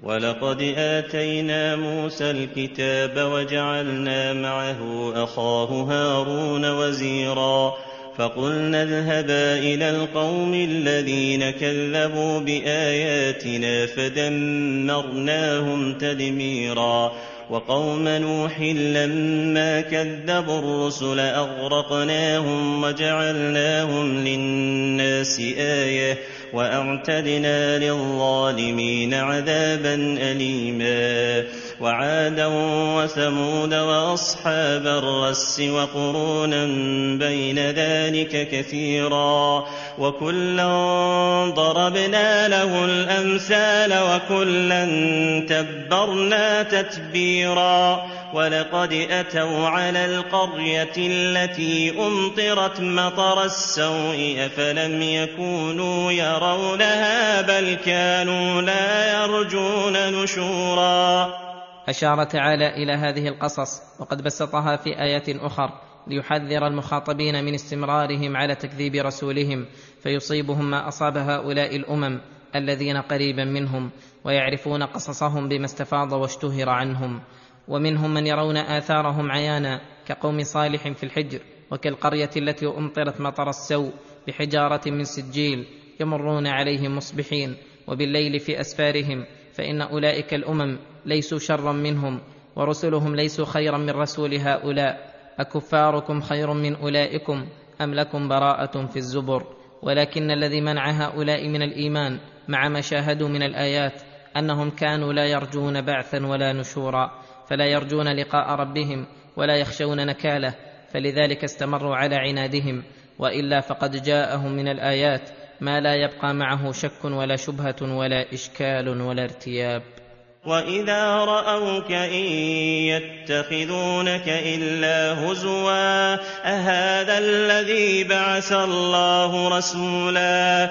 ولقد آتينا موسى الكتاب وجعلنا معه أخاه هارون وزيرا فقلنا اذهبا إلى القوم الذين كذبوا بآياتنا فدمرناهم تدميرا. وقوم نوح لما كذبوا الرسل أغرقناهم وجعلناهم للناس آية وأعتدنا للظالمين عذابا اليما. وعادا وثمود وأصحاب الرس وقرونا بين ذلك كثيرا. وكلا ضربنا له الأمثال وكلا تبرنا تتبيرا. ولقد أتوا على القرية التي أمطرت مطر السوء أفلم يكونوا يرونها بل كانوا لا يرجون نشورا. اشار تعالى إلى هذه القصص وقد بسطها في ايات أخر ليحذر المخاطبين من استمرارهم على تكذيب رسولهم فيصيبهم ما أصاب هؤلاء الأمم الذين قريبا منهم ويعرفون قصصهم بما استفاض واشتهر عنهم. ومنهم من يرون آثارهم عيانا كقوم صالح في الحجر وكالقرية التي أمطرت مطر السوء بحجارة من سجيل يمرون عليهم مصبحين وبالليل في أسفارهم فإن أولئك الأمم ليسوا شرا منهم ورسلهم ليسوا خيرا من رسول هؤلاء. أكفاركم خير من أولئكم أم لكم براءة في الزبر؟ ولكن الذي منع هؤلاء من الإيمان مع ما شاهدوا من الآيات أنهم كانوا لا يرجون بعثا ولا نشورا. فلا يرجون لقاء ربهم ولا يخشون نكاله فلذلك استمروا على عنادهم وإلا فقد جاءهم من الآيات ما لا يبقى معه شك ولا شبهة ولا إشكال ولا ارتياب. وإذا رأوك إن يتخذونك إلا هزوا أهذا الذي بعث الله رسولا؟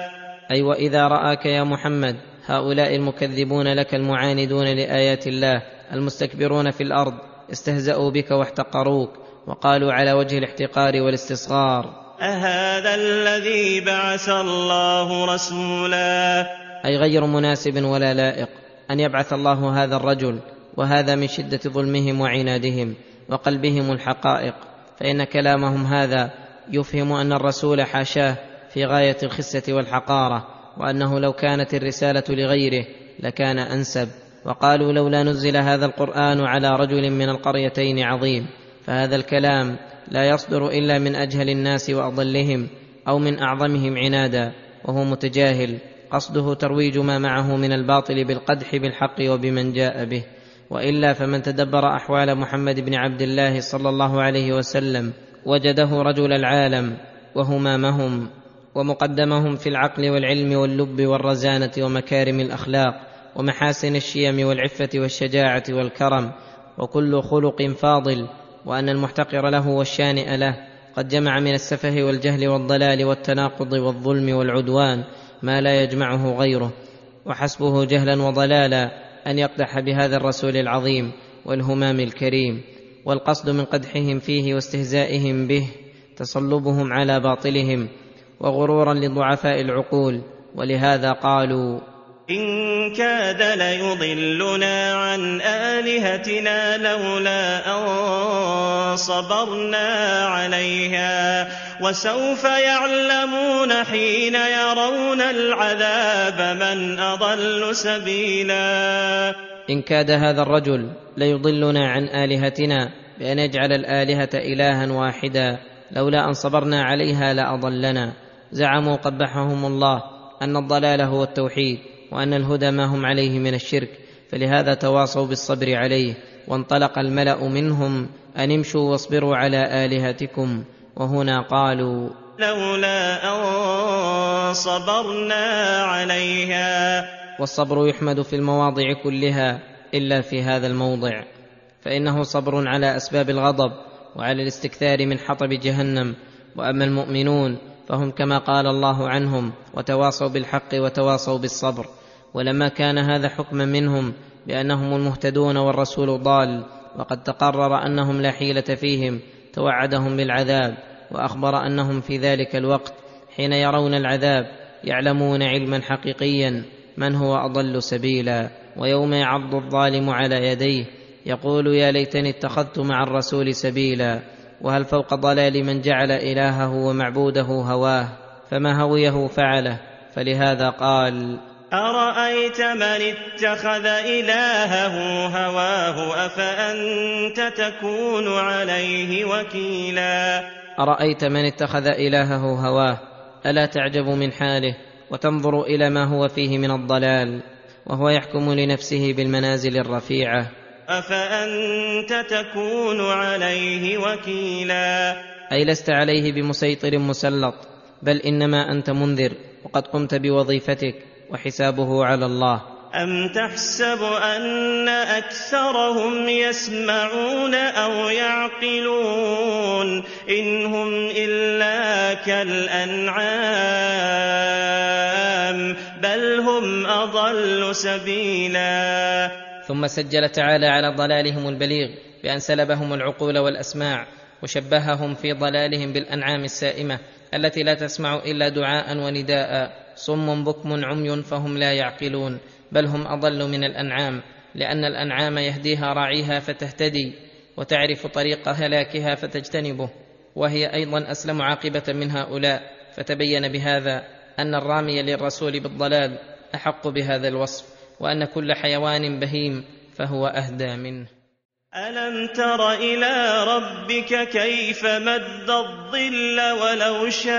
أي وإذا رآك يا محمد هؤلاء المكذبون لك المعاندون لآيات الله المستكبرون في الأرض استهزأوا بك واحتقروك وقالوا على وجه الاحتقار والاستصغار أهذا الذي بعث الله رسولا؟ أي غير مناسب ولا لائق أن يبعث الله هذا الرجل وهذا من شدة ظلمهم وعنادهم وقلبهم الحقائق. فإن كلامهم هذا يفهم أن الرسول حاشاه في غاية الخسة والحقارة وأنه لو كانت الرسالة لغيره لكان أنسب. وقالوا لولا نزل هذا القرآن على رجل من القريتين عظيم فهذا الكلام لا يصدر إلا من أجهل الناس وأضلهم أو من أعظمهم عنادا وهو متجاهل قصده ترويج ما معه من الباطل بالقدح بالحق وبمن جاء به وإلا فمن تدبر أحوال محمد بن عبد الله صلى الله عليه وسلم وجده رجل العالم وهمامهم ومقدمهم في العقل والعلم واللب والرزانة ومكارم الأخلاق ومحاسن الشيم والعفة والشجاعة والكرم وكل خلق فاضل وأن المحتقر له والشانئ له. قد جمع من السفه والجهل والضلال والتناقض والظلم والعدوان ما لا يجمعه غيره. وحسبه جهلا وضلالا أن يقدح بهذا الرسول العظيم والهمام الكريم. والقصد من قدحهم فيه واستهزائهم به تصلبهم على باطلهم وغرورا لضعفاء العقول. ولهذا قالوا إن كاد ليضلنا عن آلهتنا لولا أن صبرنا عليها وسوف يعلمون حين يرون العذاب من أضل سبيلا. إن كاد هذا الرجل ليضلنا عن آلهتنا بأن يجعل الآلهة إلها واحدا لولا أن صبرنا عليها لأضلنا. زعموا قبحهم الله أن الضلال هو التوحيد. وأن الهدى ما هم عليه من الشرك فلهذا تواصوا بالصبر عليه وانطلق الملأ منهم أن امشوا واصبروا على آلهتكم وهنا قالوا لولا أن صبرنا عليها. والصبر يحمد في المواضع كلها إلا في هذا الموضع فإنه صبر على أسباب الغضب وعلى الاستكثار من حطب جهنم وأما المؤمنون فهم كما قال الله عنهم وتواصوا بالحق وتواصوا بالصبر. ولما كان هذا حكما منهم بأنهم المهتدون والرسول ضال وقد تقرر أنهم لا حيلة فيهم توعدهم بالعذاب وأخبر أنهم في ذلك الوقت حين يرون العذاب يعلمون علما حقيقيا من هو أضل سبيلا. ويوم يعض الظالم على يديه يقول يا ليتني اتخذت مع الرسول سبيلا وهل فوق ضلال من جعل إلهه ومعبوده هواه؟ فما هويه فعله؟ فلهذا قال أرأيت من اتخذ إلهه هواه أفأنت تكون عليه وكيلا؟ أرأيت من اتخذ إلهه هواه؟ ألا تعجب من حاله وتنظر إلى ما هو فيه من الضلال وهو يحكم لنفسه بالمنازل الرفيعة؟ أفأنت تكون عليه وكيلا؟ أي لست عليه بمسيطر مسلط بل إنما أنت منذر وقد قمت بوظيفتك. وحسابه على الله. أم تحسب أن أكثرهم يسمعون أو يعقلون؟ إن هم إلا كالأنعام بل هم أضل سبيلا. ثم سجل تعالى على ضلالهم البليغ بأن سلبهم العقول والأسماع وشبههم في ضلالهم بالأنعام السائمة التي لا تسمع إلا دعاء ونداء صم بكم عمي فهم لا يعقلون بل هم أضل من الأنعام لأن الأنعام يهديها راعيها فتهتدي وتعرف طريق هلاكها فتجتنبه وهي أيضا أسلم عاقبة من هؤلاء. فتبين بهذا أن الرامي للرسول بالضلال أحق بهذا الوصف وأن كل حيوان بهيم فهو أهدى منه. ألم تر إلى ربك كيف مد الظل ولو شاء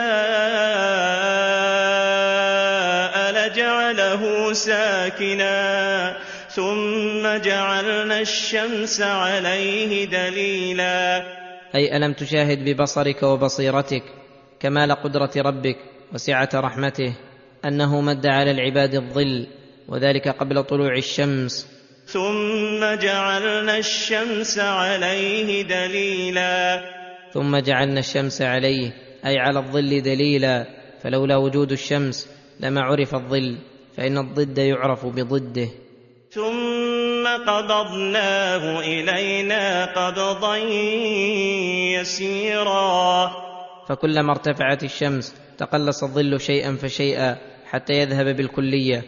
لجعله ساكنا ثم جعلنا الشمس عليه دليلا. أي ألم تشاهد ببصرك وبصيرتك كمال قدره ربك وسعة رحمته أنه مد على العباد الظل وذلك قبل طلوع الشمس ثم جعلنا الشمس عليه دليلا. ثم جعلنا الشمس عليه أي على الظل دليلا. فلولا وجود الشمس لما عرف الظل فإن الضد يعرف بضده. ثم قبضناه إلينا قبضا يسيرا. فكلما ارتفعت الشمس تقلص الظل شيئا فشيئا حتى يذهب بالكلية.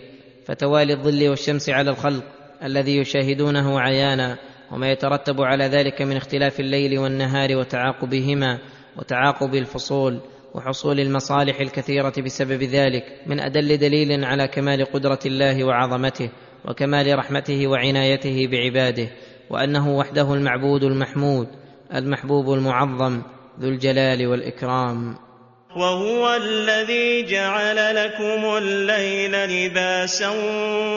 فتوالي الظل والشمس على الخلق. الذي يشاهدونه عيانا وما يترتب على ذلك من اختلاف الليل والنهار وتعاقبهما وتعاقب الفصول وحصول المصالح الكثيرة بسبب ذلك من أدل دليل على كمال قدرة الله وعظمته وكمال رحمته وعنايته بعباده وأنه وحده المعبود المحمود المحبوب المعظم ذو الجلال والإكرام. وهو الذي جعل لكم الليل لباسا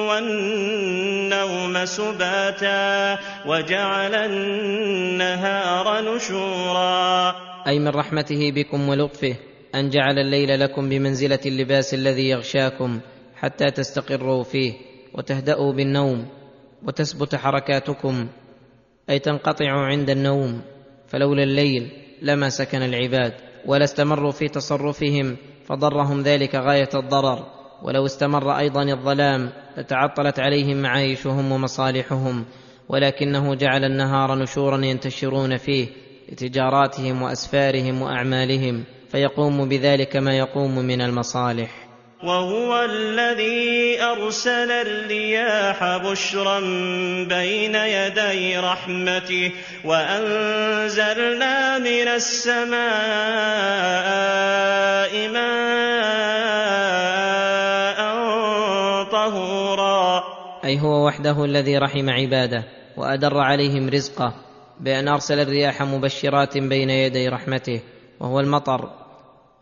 والنوم سباتا وجعل النهار نشورا. أي من رحمته بكم ولطفه أن جعل الليل لكم بمنزلة اللباس الذي يغشاكم حتى تستقروا فيه وتهدأوا بالنوم وتثبت حركاتكم أي تنقطع عند النوم فلولا الليل لما سكن العباد. ولا استمروا في تصرفهم فضرهم ذلك غاية الضرر. ولو استمر أيضا الظلام لتعطلت عليهم معايشهم ومصالحهم ولكنه جعل النهار نشورا ينتشرون فيه لتجاراتهم وأسفارهم وأعمالهم فيقوم بذلك ما يقوم من المصالح. وهو الذي أرسل الرياح بشرا بين يدي رحمته وأنزلنا من السماء ماء طهورا. أي هو وحده الذي رحم عباده وأدر عليهم رزقه بأن أرسل الرياح مبشرات بين يدي رحمته وهو المطر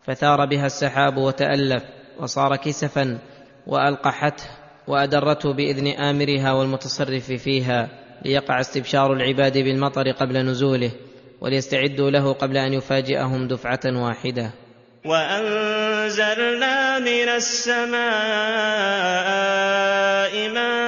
فثار بها السحاب وتألف. وصار كسفا وألقحته وأدرته بإذن آمرها والمتصرف فيها ليقع استبشار العباد بالمطر قبل نزوله وليستعدوا له قبل أن يفاجئهم دفعة واحدة. وأنزلنا من السماء ماء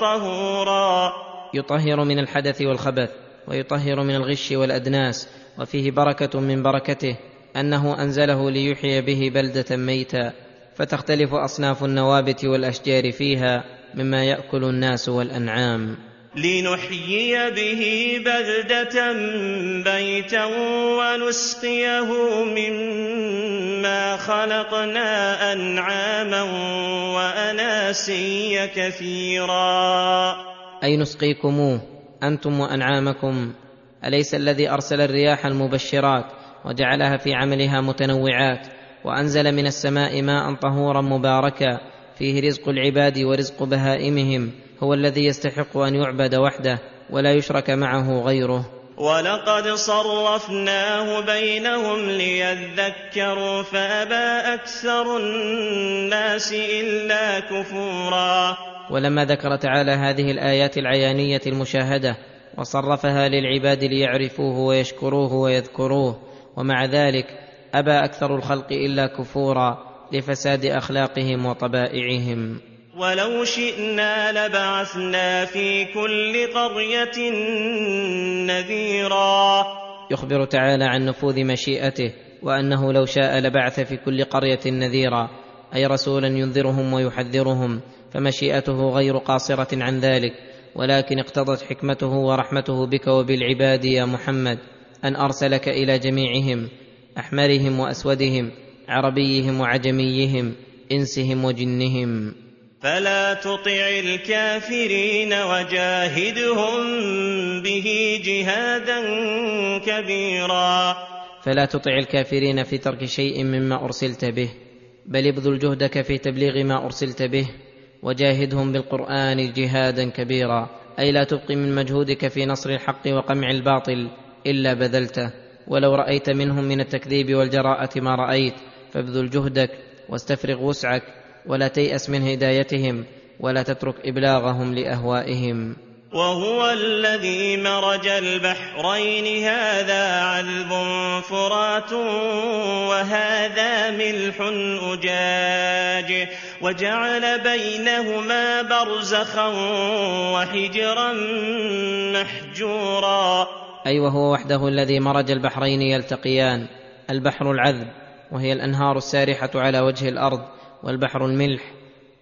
طهورا. يطهر من الحدث والخبث ويطهر من الغش والأدناس وفيه بركة من بركته. أنه أنزله ليحيي به بلدة ميتا فتختلف أصناف النوابت والأشجار فيها مما يأكل الناس والأنعام. لنحيي به بلدة ميتا ونسقيه مما خلقنا أنعاما وأناسيا كثيرا. أي نسقيكموه أنتم وأنعامكم. أليس الذي أرسل الرياح المبشرات وجعلها في عملها متنوعات وأنزل من السماء ماء طهورا مباركا فيه رزق العباد ورزق بهائمهم هو الذي يستحق أن يعبد وحده ولا يشرك معه غيره. ولقد صرفناه بينهم ليذكروا فأبى أكثر الناس إلا كفورا. ولما ذكر تعالى هذه الآيات العيانية المشاهدة وصرفها للعباد ليعرفوه ويشكروه ويذكروه ومع ذلك أبى أكثر الخلق إلا كفورا لفساد أخلاقهم وطبائعهم. ولو شئنا لبعثنا في كل قرية نذيرا. يخبر تعالى عن نفوذ مشيئته وأنه لو شاء لبعث في كل قرية نذيرا. أي رسولا ينذرهم ويحذرهم فمشيئته غير قاصرة عن ذلك. ولكن اقتضت حكمته ورحمته بك وبالعباد يا محمد. أن أرسلك إلى جميعهم أحمرهم وأسودهم عربيهم وعجميهم إنسهم وجنهم. فلا تطع الكافرين وجاهدهم به جهادا كبيرا. فلا تطع الكافرين في ترك شيء مما أرسلت به بل ابذل جهدك في تبليغ ما أرسلت به وجاهدهم بالقرآن جهادا كبيرا. أي لا تبقي من مجهودك في نصر الحق وقمع الباطل. إلا بذلته. ولو رأيت منهم من التكذيب والجراءة ما رأيت فابذل جهدك واستفرغ وسعك ولا تيأس من هدايتهم ولا تترك إبلاغهم لأهوائهم. وهو الذي مرج البحرين هذا عذب فرات وهذا ملح أجاج وجعل بينهما برزخا وحجرا محجورا. أي وهو وحده الذي مرج البحرين يلتقيان البحر العذب وهي الأنهار السارحة على وجه الأرض والبحر الملح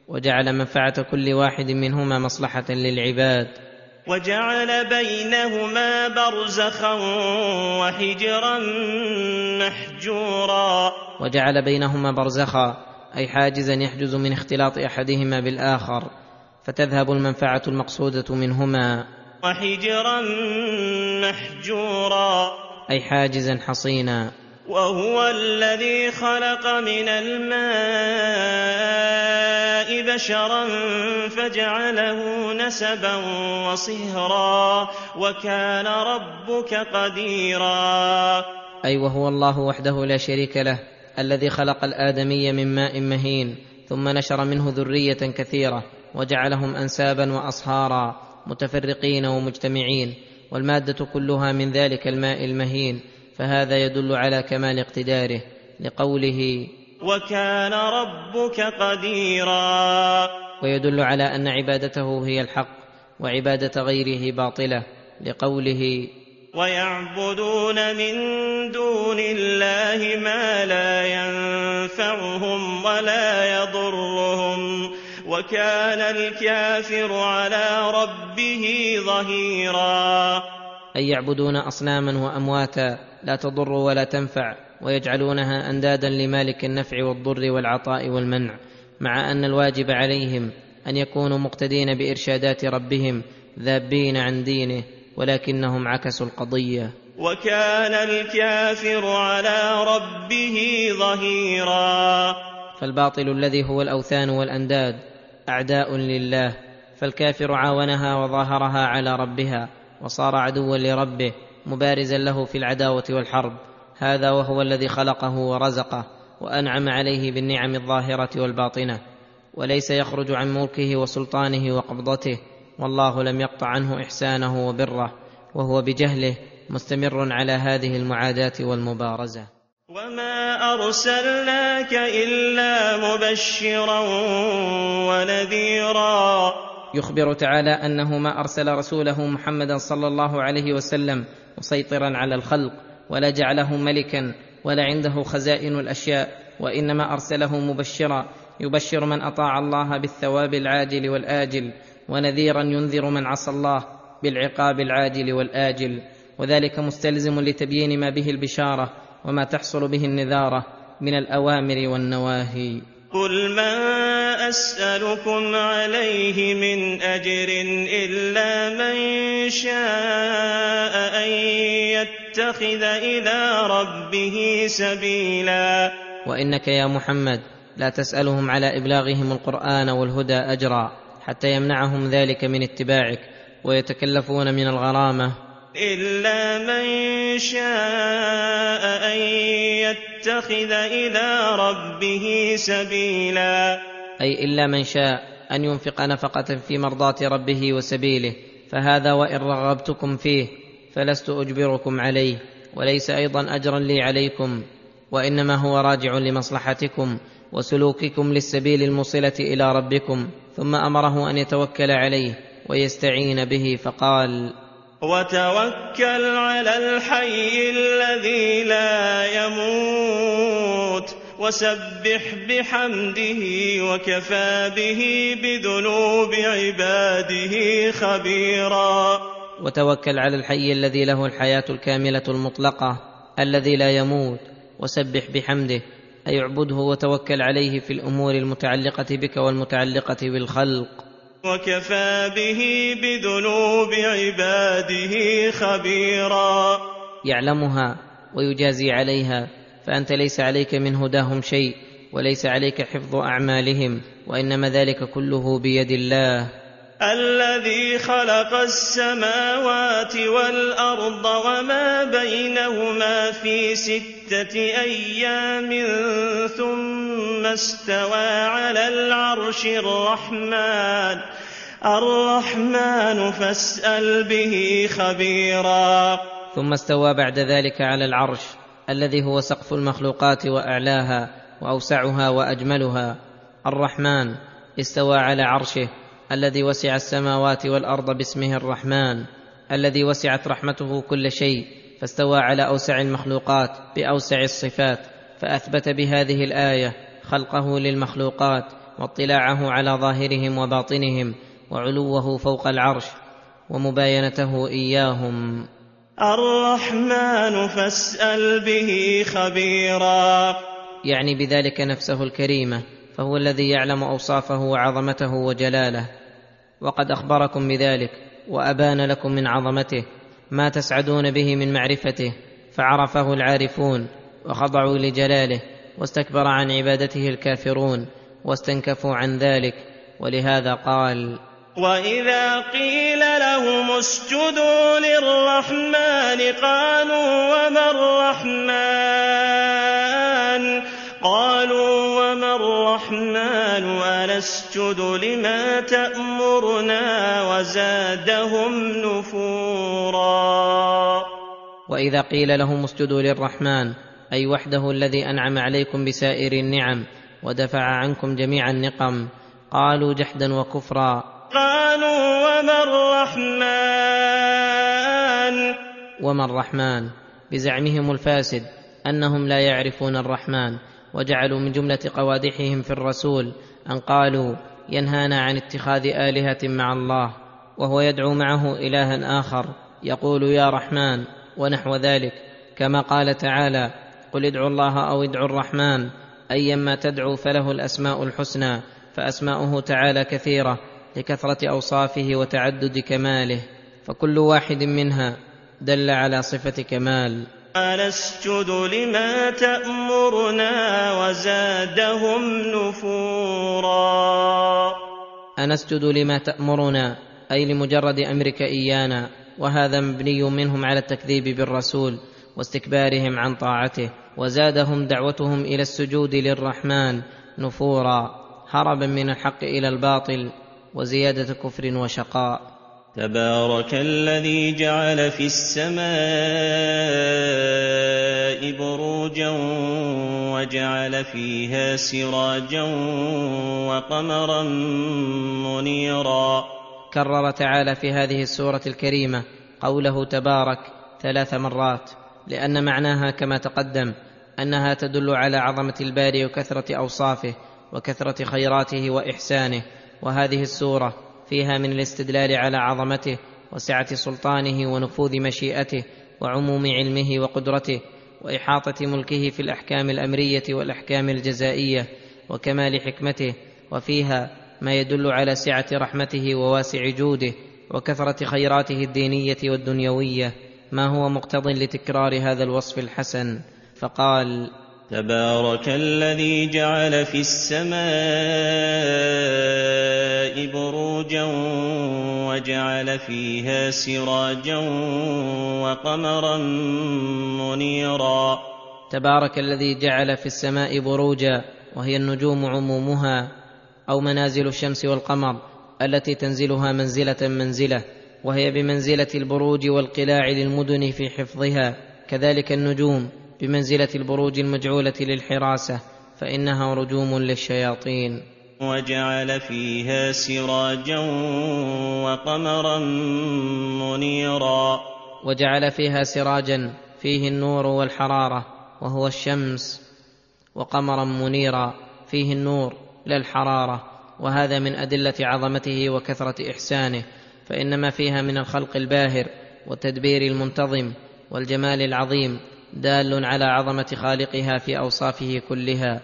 وجعل منفعة كل واحد منهما مصلحة للعباد. وجعل بينهما برزخا وحجرا محجورا. وجعل بينهما برزخا أي حاجزا يحجز من اختلاط أحدهما بالآخر فتذهب المنفعة المقصودة منهما. وحجرا محجورا. أي حاجزا حصينا. وهو الذي خلق من الماء بشرا فجعله نسبا وصهرا. وكان ربك قديرا. أي وهو الله وحده لا شريك له الذي خلق الآدمي من ماء مهين ثم نشر منه ذرية كثيرة وجعلهم انسابا واصهارا. متفرقين ومجتمعين والمادة كلها من ذلك الماء المهين فهذا يدل على كمال اقتداره لقوله وكان ربك قديرا. ويدل على أن عبادته هي الحق وعبادة غيره باطلة لقوله ويعبدون من دون الله ما لا ينفعهم ولا يضرهم. وكان الكافر على ربه ظهيرا. اي يعبدون أصناما وأمواتا لا تضر ولا تنفع ويجعلونها أندادا لمالك النفع والضر والعطاء والمنع مع أن الواجب عليهم أن يكونوا مقتدين بإرشادات ربهم ذابين عن دينه ولكنهم عكسوا القضية. وكان الكافر على ربه ظهيرا. فالباطل الذي هو الأوثان والأنداد أعداء لله فالكافر عاونها وظاهرها على ربها وصار عدوا لربه مبارزا له في العداوة والحرب. هذا وهو الذي خلقه ورزقه وأنعم عليه بالنعم الظاهرة والباطنة. وليس يخرج عن ملكه وسلطانه وقبضته والله لم يقطع عنه إحسانه وبره وهو بجهله مستمر على هذه المعاداة والمبارزة. وما ارسلناك الا مبشرا ونذيرا. يخبر تعالى انه ما ارسل رسوله محمدا صلى الله عليه وسلم مسيطرا على الخلق ولا جعله ملكا ولا عنده خزائن الاشياء وانما ارسله مبشرا. يبشر من اطاع الله بالثواب العاجل والاجل ونذيرا ينذر من عصى الله بالعقاب العاجل والاجل. وذلك مستلزم لتبيين ما به البشاره. وما تحصل به النذارة من الأوامر والنواهي. قل ما اسالكم عليه من اجر الا من شاء ان يتخذ إلى ربه سبيلا. وانك يا محمد لا تسالهم على ابلاغهم القران والهدى اجرا حتى يمنعهم ذلك من اتباعك ويتكلفون من الغرامه. إلا من شاء أن يتخذ إلى ربه سبيلا. أي إلا من شاء أن ينفق نفقة في مرضاة ربه وسبيله فهذا وإن رغبتكم فيه فلست أجبركم عليه وليس أيضا اجرا لي عليكم وإنما هو راجع لمصلحتكم وسلوككم للسبيل الموصلة إلى ربكم ثم أمره أن يتوكل عليه ويستعين به فقال وتوكل على الحي الذي لا يموت وسبح بحمده وكفى به بذنوب عباده خبيرا. وتوكل على الحي الذي له الحياة الكاملة المطلقة الذي لا يموت وسبح بحمده أي اعبده وتوكل عليه في الأمور المتعلقة بك والمتعلقة بالخلق. وكفى به بذنوب عباده خبيرا. يعلمها ويجازي عليها فأنت ليس عليك من هداهم شيء وليس عليك حفظ أعمالهم وإنما ذلك كله بيد الله. الذي خلق السماوات والأرض وما بينهما في ستة أيام ثم استوى على العرش الرحمن. الرحمن فاسأل به خبيرا. ثم استوى بعد ذلك على العرش الذي هو سقف المخلوقات وأعلاها وأوسعها وأجملها. الرحمن استوى على عرشه الذي وسع السماوات والأرض باسمه الرحمن الذي وسعت رحمته كل شيء فاستوى على أوسع المخلوقات بأوسع الصفات فأثبت بهذه الآية خلقه للمخلوقات واطلاعه على ظاهرهم وباطنهم وعلوه فوق العرش ومباينته إياهم. الرحمن فاسأل به خبيرا. يعني بذلك نفسه الكريمة. فهو الذي يعلم أوصافه وعظمته وجلاله. وقد أخبركم بذلك وأبان لكم من عظمته ما تسعدون به من معرفته فعرفه العارفون وخضعوا لجلاله واستكبر عن عبادته الكافرون واستنكفوا عن ذلك ولهذا قال وإذا قيل لهم اسجدوا للرحمن قالوا وما الرحمن؟ وما الرحمن أنسجد لما تأمرنا وزادهم نفورا. وإذا قيل لهم اسجدوا للرحمن أي وحده الذي أنعم عليكم بسائر النعم ودفع عنكم جميع النقم قالوا جحدا وكفرا. قالوا وما الرحمن؟ وما الرحمن؟ بزعمهم الفاسد أنهم لا يعرفون الرحمن. وجعلوا من جملة قوادحهم في الرسول أن قالوا ينهانا عن اتخاذ آلهة مع الله وهو يدعو معه إلها آخر يقول يا رحمن ونحو ذلك. كما قال تعالى قل ادعوا الله أو ادعوا الرحمن ايما تدعو فله الأسماء الحسنى فأسماؤه تعالى كثيرة لكثرة أوصافه وتعدد كماله فكل واحد منها دل على صفة كمال. نسجد لما تأمرنا وزادهم نفورا. أنسجد لما تأمرنا أي لمجرد أمرك إيانا وهذا مبني منهم على التكذيب بالرسول واستكبارهم عن طاعته وزادهم دعوتهم إلى السجود للرحمن نفورا هربا من الحق إلى الباطل وزيادة كفر وشقاء. تبارك الذي جعل في السماء بروجا وجعل فيها سراجا وقمرا منيرا. كرر تعالى في هذه السورة الكريمة قوله تبارك ثلاث مرات لأن معناها كما تقدم أنها تدل على عظمة الباري وكثرة أوصافه وكثرة خيراته وإحسانه. وهذه السورة فيها من الاستدلال على عظمته وسعة سلطانه ونفوذ مشيئته وعموم علمه وقدرته وإحاطة ملكه في الأحكام الأمرية والأحكام الجزائية وكمال حكمته وفيها ما يدل على سعة رحمته وواسع جوده وكثرة خيراته الدينية والدنيوية. ما هو مقتض لتكرار هذا الوصف الحسن؟ فقال تبارك الذي جعل في السماء بروجا وجعل فيها سراجا وقمرا منيرا. تبارك الذي جعل في السماء بروجا وهي النجوم عمومها أو منازل الشمس والقمر التي تنزلها منزلة منزلة وهي بمنزلة البروج والقلاع للمدن في حفظها كذلك النجوم بمنزلة البروج المجعولة للحراسة فإنها رجوم للشياطين. وجعل فيها سراجا وقمرا منيرا. وجعل فيها سراجا فيه النور والحرارة وهو الشمس. وقمرا منيرا فيه النور لا الحراره وهذا من أدلة عظمته وكثرة إحسانه فان ما فيها من الخلق الباهر والتدبير المنتظم والجمال العظيم. دال على عظمة خالقها في أوصافه كلها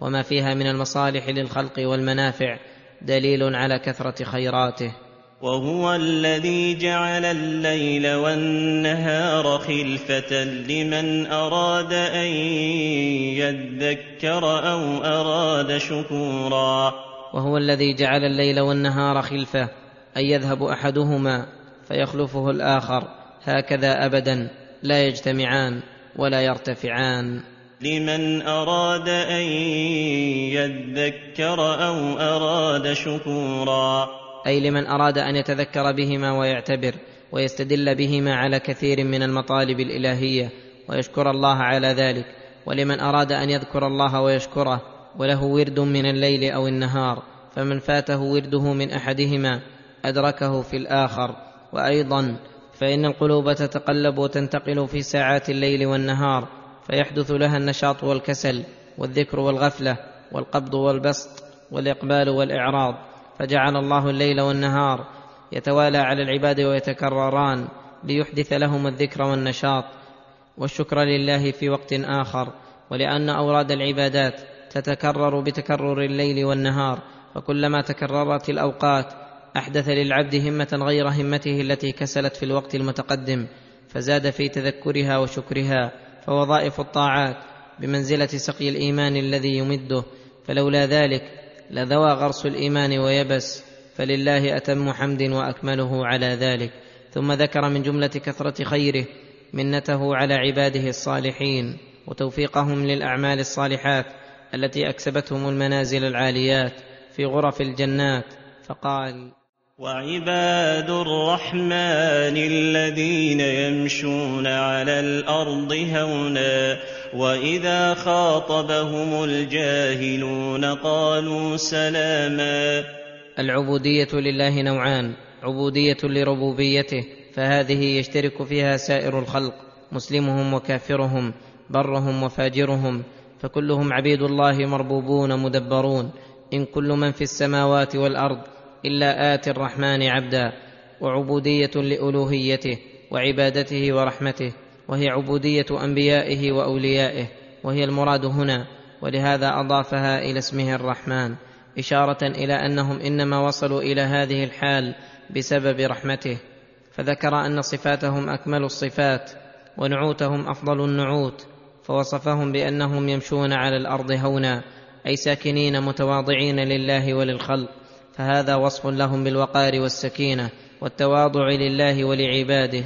وما فيها من المصالح للخلق والمنافع دليل على كثرة خيراته. وهو الذي جعل الليل والنهار خلفة لمن أراد أن يذكر أو أراد شكورا. وهو الذي جعل الليل والنهار خلفة ان يذهب أحدهما فيخلفه الآخر هكذا ابدا لا يجتمعان. ولا يرتفعان. لمن أراد أن يذكر أو أراد شكورا. أي لمن أراد أن يتذكر بهما ويعتبر ويستدل بهما على كثير من المطالب الإلهية ويشكر الله على ذلك. ولمن أراد أن يذكر الله ويشكره وله ورد من الليل أو النهار فمن فاته ورده من أحدهما أدركه في الآخر. وأيضا فإن القلوب تتقلب وتنتقل في ساعات الليل والنهار فيحدث لها النشاط والكسل والذكر والغفلة والقبض والبسط والإقبال والإعراض. فجعل الله الليل والنهار يتوالى على العباد ويتكرران ليحدث لهم الذكر والنشاط. والشكر لله في وقت آخر ولأن أوراد العبادات تتكرر بتكرر الليل والنهار. فكلما تكررت الأوقات أحدث للعبد همة غير همته التي كسلت في الوقت المتقدم فزاد في تذكرها وشكرها فوظائف الطاعات بمنزلة سقي الإيمان الذي يمده فلولا ذلك لذوى غرس الإيمان ويبس فلله أتم حمد وأكمله على ذلك. ثم ذكر من جملة كثرة خيره منته على عباده الصالحين وتوفيقهم للأعمال الصالحات التي أكسبتهم المنازل العاليات في غرف الجنات فقال وعباد الرحمن الذين يمشون على الأرض هونا وإذا خاطبهم الجاهلون قالوا سلاما. العبودية لله نوعان عبودية لربوبيته فهذه يشترك فيها سائر الخلق مسلمهم وكافرهم برهم وفاجرهم فكلهم عبيد الله مربوبون مدبرون إن كل من في السماوات والأرض إلا آتي الرحمن عبدا وعبودية لألوهيته وعبادته ورحمته وهي عبودية أنبيائه وأوليائه وهي المراد هنا ولهذا أضافها إلى اسمه الرحمن إشارة إلى أنهم إنما وصلوا إلى هذه الحال بسبب رحمته. فذكر أن صفاتهم أكمل الصفات ونعوتهم أفضل النعوت فوصفهم بأنهم يمشون على الأرض هونا أي ساكنين متواضعين لله وللخلق. فهذا وصف لهم بالوقار والسكينة والتواضع لله ولعباده.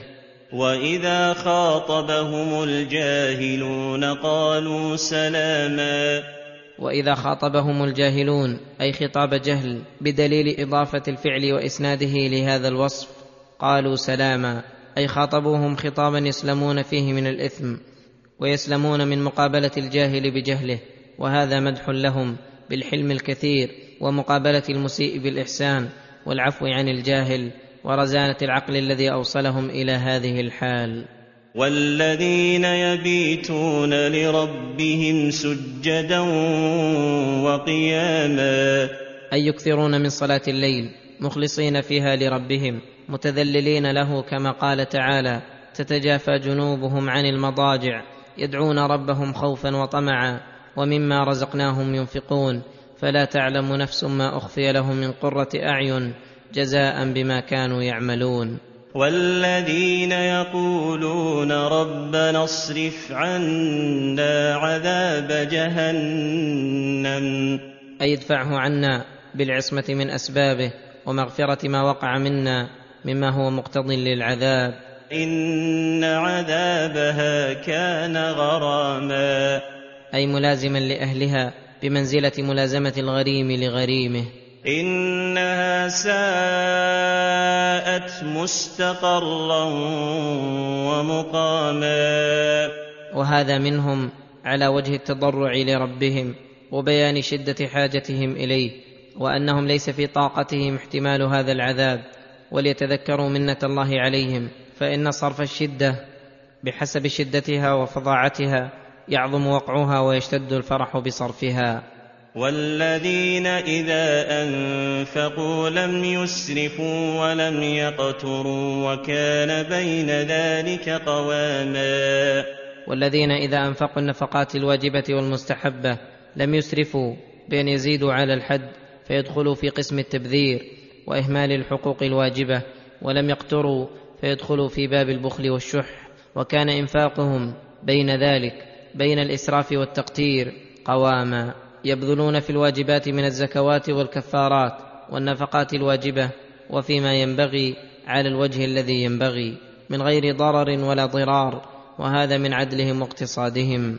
واذا خاطبهم الجاهلون قالوا سلاما. واذا خاطبهم الجاهلون أي خطاب جهل بدليل إضافة الفعل وإسناده لهذا الوصف قالوا سلاما أي خاطبوهم خطابا يسلمون فيه من الإثم ويسلمون من مقابلة الجاهل بجهله وهذا مدح لهم بالحلم الكثير. ومقابلة المسيء بالإحسان والعفو عن الجاهل ورزانة العقل الذي أوصلهم إلى هذه الحال. والذين يبيتون لربهم سجدا وقياما. أي يكثرون من صلاة الليل مخلصين فيها لربهم متذللين له كما قال تعالى تتجافى جنوبهم عن المضاجع يدعون ربهم خوفا وطمعا ومما رزقناهم ينفقون. فلا تعلم نفس ما أخفي لهم من قرة أعين جزاء بما كانوا يعملون. والذين يقولون ربنا اصرف عنا عذاب جهنم. أي ادفعه عنا بالعصمة من أسبابه ومغفرة ما وقع منا مما هو مقتض للعذاب. إن عذابها كان غراما. أي ملازما لأهلها بمنزلة ملازمة الغريم لغريمه. إنها ساءت مستقرا ومقاما. وهذا منهم على وجه التضرع لربهم وبيان شدة حاجتهم إليه وأنهم ليس في طاقتهم احتمال هذا العذاب وليتذكروا منة الله عليهم فإن صرف الشدة بحسب شدتها وفظاعتها يعظم وقعها ويشتد الفرح بصرفها. والذين إذا أنفقوا لم يسرفوا ولم يقتروا وكان بين ذلك قواما. والذين إذا أنفقوا النفقات الواجبة والمستحبة لم يسرفوا بأن يزيدوا على الحد فيدخلوا في قسم التبذير وإهمال الحقوق الواجبة ولم يقتروا فيدخلوا في باب البخل والشح وكان إنفاقهم بين ذلك بين الإسراف والتقتير قواما يبذلون في الواجبات من الزكوات والكفارات والنفقات الواجبة وفيما ينبغي على الوجه الذي ينبغي من غير ضرر ولا ضرار وهذا من عدلهم واقتصادهم.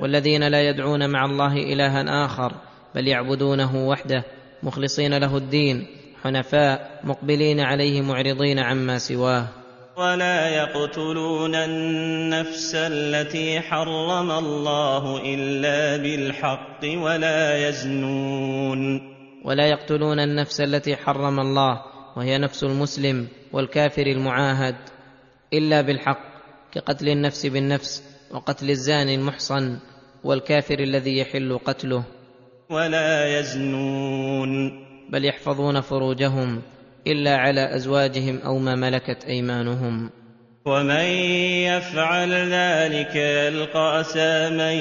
والذين لا يدعون مع الله إلها آخر بل يعبدونه وحده مخلصين له الدين حنفاء مقبلين عليه معرضين عما سواه. ولا يقتلون النفس التي حرم الله إلا بالحق ولا يزنون. ولا يقتلون النفس التي حرم الله وهي نفس المسلم والكافر المعاهد إلا بالحق كقتل النفس بالنفس وقتل الزاني المحصن. والكافر الذي يحل قتله. ولا يزنون. بل يحفظون فروجهم إلا على أزواجهم أو ما ملكت أيمانهم. ومن يفعل ذلك يلقى اثاما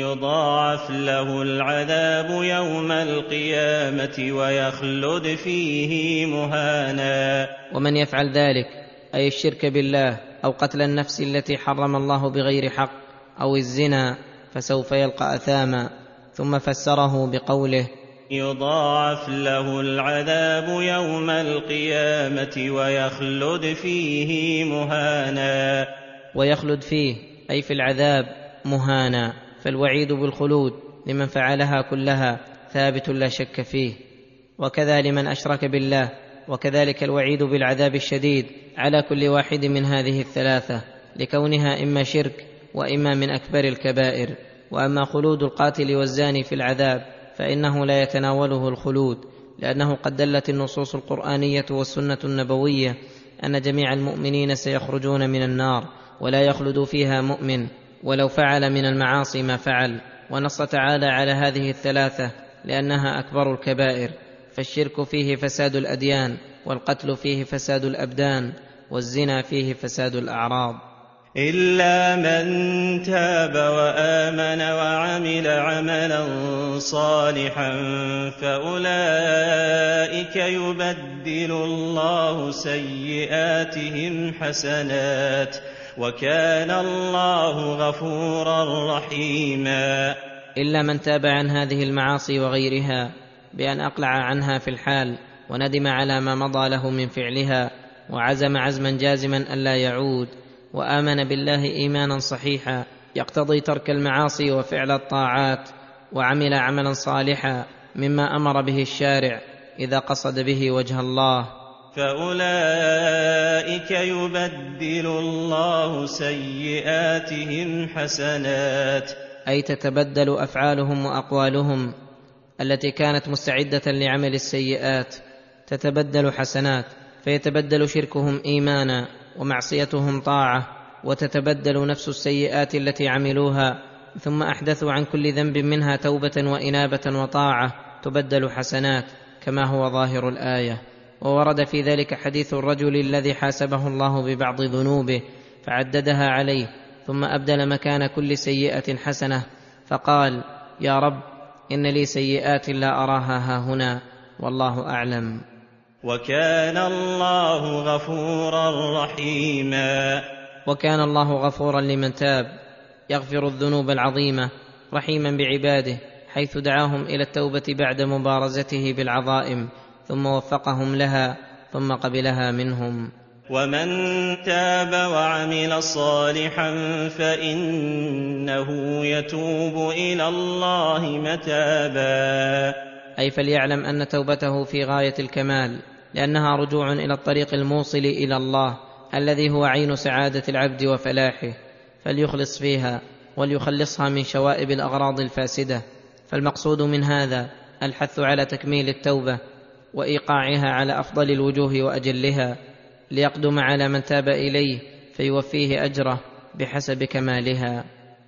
يضاعف له العذاب يوم القيامة ويخلد فيه مهانا. ومن يفعل ذلك أي الشرك بالله أو قتل النفس التي حرم الله بغير حق أو الزنا فسوف يلقى أثاما ثم فسره بقوله يضاعف له العذاب يوم القيامة ويخلد فيه مهانا. ويخلد فيه أي في العذاب مهانا. فالوعيد بالخلود لمن فعلها كلها ثابت لا شك فيه. وكذا لمن أشرك بالله وكذلك الوعيد بالعذاب الشديد على كل واحد من هذه الثلاثة لكونها إما شرك وإما من أكبر الكبائر وأما خلود القاتل والزاني في العذاب فإنه لا يتناوله الخلود لأنه قد دلت النصوص القرآنية والسنة النبوية أن جميع المؤمنين سيخرجون من النار ولا يخلد فيها مؤمن ولو فعل من المعاصي ما فعل. ونص تعالى على هذه الثلاثة لأنها أكبر الكبائر فالشرك فيه فساد الأديان والقتل فيه فساد الأبدان والزنا فيه فساد الأعراض. إلا من تاب وآمن وعمل عملا صالحا فأولئك يبدل الله سيئاتهم حسنات وكان الله غفورا رحيما. إلا من تاب عن هذه المعاصي وغيرها بأن أقلع عنها في الحال وندم على ما مضى له من فعلها وعزم عزما جازما الا يعود وآمن بالله إيمانا صحيحا يقتضي ترك المعاصي وفعل الطاعات وعمل عملا صالحا مما أمر به الشارع إذا قصد به وجه الله. فأولئك يبدل الله سيئاتهم حسنات. أي تتبدل أفعالهم وأقوالهم التي كانت مستعدة لعمل السيئات تتبدل حسنات فيتبدل شركهم إيمانا. ومعصيتهم طاعة وتتبدل نفس السيئات التي عملوها ثم أحدثوا عن كل ذنب منها توبة وإنابة وطاعة تبدل حسنات كما هو ظاهر الآية. وورد في ذلك حديث الرجل الذي حاسبه الله ببعض ذنوبه فعددها عليه ثم أبدل مكان كل سيئة حسنة فقال يا رب إن لي سيئات لا أراها ها هنا والله أعلم. وكان الله غفورا رحيما. وكان الله غفورا لمن تاب يغفر الذنوب العظيمة رحيما بعباده حيث دعاهم إلى التوبة بعد مبارزته بالعظائم ثم وفقهم لها ثم قبلها منهم. ومن تاب وعمل صالحا فإنه يتوب إلى الله متابا. أي فليعلم أن توبته في غاية الكمال لأنها رجوع إلى الطريق الموصل إلى الله الذي هو عين سعادة العبد وفلاحه فليخلص فيها وليخلصها من شوائب الأغراض الفاسدة. فالمقصود من هذا الحث على تكميل التوبة وإيقاعها على أفضل الوجوه وأجلها ليقدم على من تاب إليه فيوفيه أجره بحسب كمالها.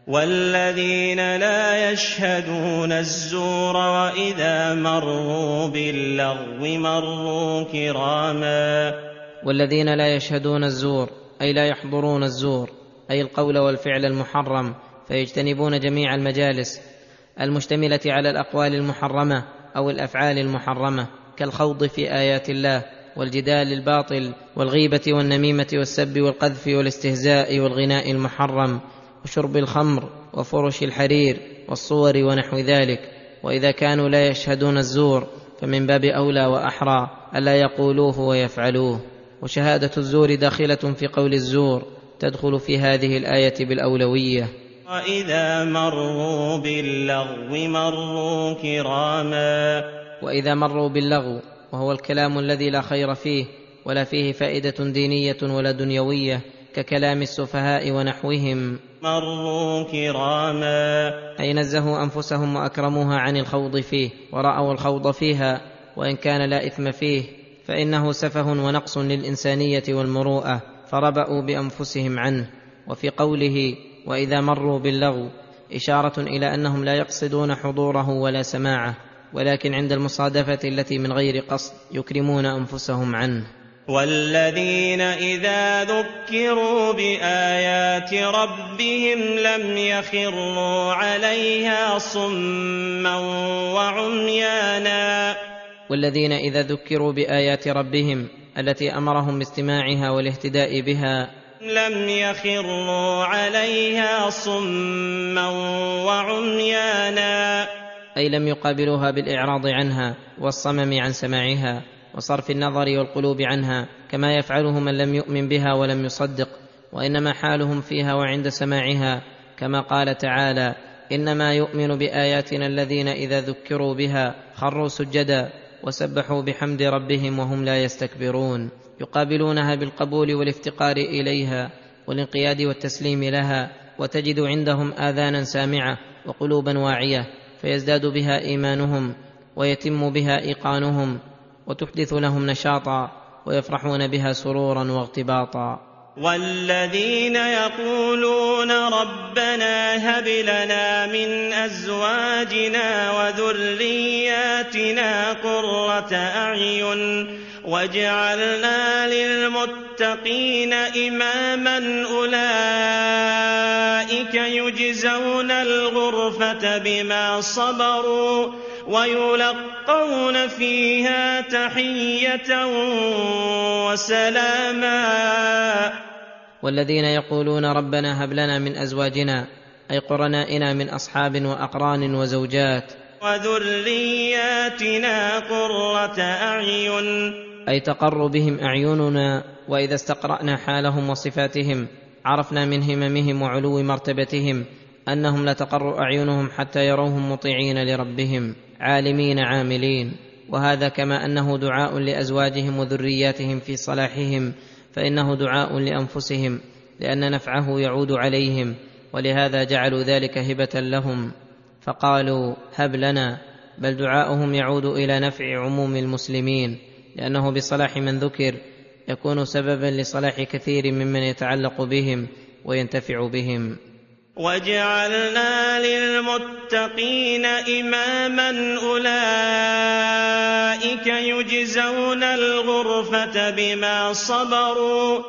والذين لا يشهدون الزور واذا مروا باللغو مروا كراما والذين لا يشهدون الزور أي لا يحضرون الزور أي القول والفعل المحرم فيجتنبون جميع المجالس المشتملة على الأقوال المحرمة أو الأفعال المحرمة كالخوض في آيات الله والجدال الباطل والغيبة والنميمة والسب والقذف والاستهزاء والغناء المحرم. وشرب الخمر وفرش الحرير والصور ونحو ذلك وإذا كانوا لا يشهدون الزور فمن باب أولى وأحرى ألا يقولوه ويفعلوه. وشهادة الزور داخلة في قول الزور تدخل في هذه الآية بالأولوية. وإذا مروا باللغو مروا كراما. وإذا مروا باللغو وهو الكلام الذي لا خير فيه ولا فيه فائدة دينية ولا دنيوية ككلام السفهاء ونحوهم. مروا كراما. اي نزهوا أنفسهم وأكرموها عن الخوض فيه ورأوا الخوض فيها وإن كان لا إثم فيه فإنه سفه ونقص للإنسانية والمروءة فربأوا بأنفسهم عنه. وفي قوله وإذا مروا باللغو إشارة إلى أنهم لا يقصدون حضوره ولا سماعه ولكن عند المصادفة التي من غير قصد يكرمون أنفسهم عنه. والذين إذا ذكروا بآيات ربهم لم يخروا عليها صما وعميانا. والذين إذا ذكروا بآيات ربهم التي أمرهم باستماعها والاهتداء بها لم يخروا عليها صما وعميانا. أي لم يقابلوها بالإعراض عنها والصمم عن سماعها وصرف النظر والقلوب عنها كما يفعله من لم يؤمن بها ولم يصدق وإنما حالهم فيها وعند سماعها. كما قال تعالى إنما يؤمن بآياتنا الذين إذا ذكروا بها خروا سجدا وسبحوا بحمد ربهم وهم لا يستكبرون. يقابلونها بالقبول والافتقار إليها والانقياد والتسليم لها وتجد عندهم آذانا سامعة وقلوبا واعية فيزداد بها إيمانهم ويتم بها إيقانهم. وتحدث لهم نشاطا ويفرحون بها سرورا واغتباطا. والذين يقولون ربنا هب لنا من أزواجنا وذرياتنا قرة أعين واجعلنا للمتقين إماما أولئك يجزون الغرفة بما صبروا ويلقون فيها تحية وسلاما. والذين يقولون ربنا هب لنا من أزواجنا أي قرنائنا من أصحاب وأقران وزوجات. وذرياتنا قرة أعين. أي تقر بهم أعيننا وإذا استقرأنا حالهم وصفاتهم عرفنا من هممهم وعلو مرتبتهم أنهم لتقر أعينهم حتى يروهم مطيعين لربهم. عالمين عاملين. وهذا كما أنه دعاء لأزواجهم وذرياتهم في صلاحهم فإنه دعاء لأنفسهم لأن نفعه يعود عليهم ولهذا جعلوا ذلك هبة لهم. فقالوا هب لنا بل دعاؤهم يعود إلى نفع عموم المسلمين لأنه بصلاح من ذكر يكون سببا لصلاح كثير ممن يتعلق بهم وينتفع بهم. وجعلنا للمتقين إماما أولئك يجزون الغرفة بما صبروا.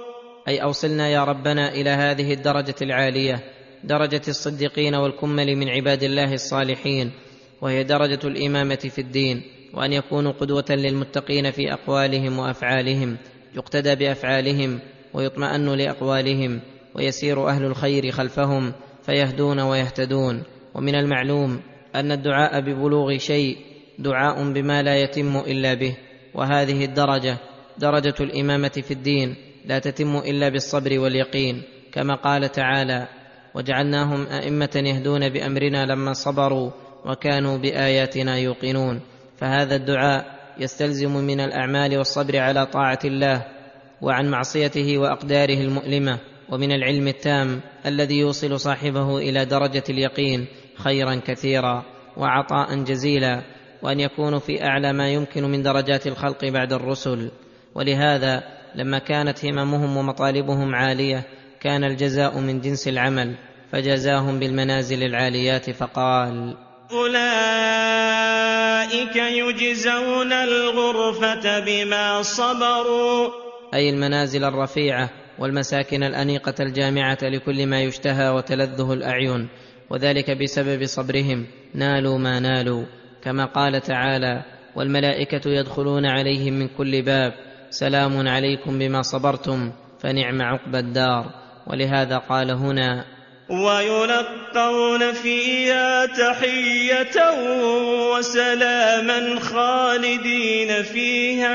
أي اوصلنا يا ربنا إلى هذه الدرجة العالية درجة الصديقين والكمل من عباد الله الصالحين وهي درجة الإمامة في الدين وأن يكونوا قدوة للمتقين في أقوالهم وأفعالهم يقتدى بأفعالهم ويطمأن لأقوالهم ويسير أهل الخير خلفهم فيهدون ويهتدون. ومن المعلوم أن الدعاء ببلوغ شيء دعاء بما لا يتم إلا به. وهذه الدرجة درجة الإمامة في الدين لا تتم إلا بالصبر واليقين كما قال تعالى وجعلناهم أئمة يهدون بأمرنا لما صبروا وكانوا بآياتنا يوقنون. فهذا الدعاء يستلزم من الأعمال والصبر على طاعة الله وعن معصيته وأقداره المؤلمة. ومن العلم التام الذي يوصل صاحبه إلى درجة اليقين خيرا كثيرا وعطاء جزيلا وأن يكونوا في أعلى ما يمكن من درجات الخلق بعد الرسل. ولهذا لما كانت هممهم ومطالبهم عالية كان الجزاء من جنس العمل فجزاهم بالمنازل العاليات فقال أولئك يجزون الغرفة بما صبروا. أي المنازل الرفيعة والمساكن الأنيقة الجامعة لكل ما يشتهى وتلذه الأعين وذلك بسبب صبرهم. نالوا ما نالوا كما قال تعالى والملائكة يدخلون عليهم من كل باب. سلام عليكم بما صبرتم فنعم عقبى الدار. ولهذا قال هنا ويلقون فيها تحية وسلاما خالدين فيها.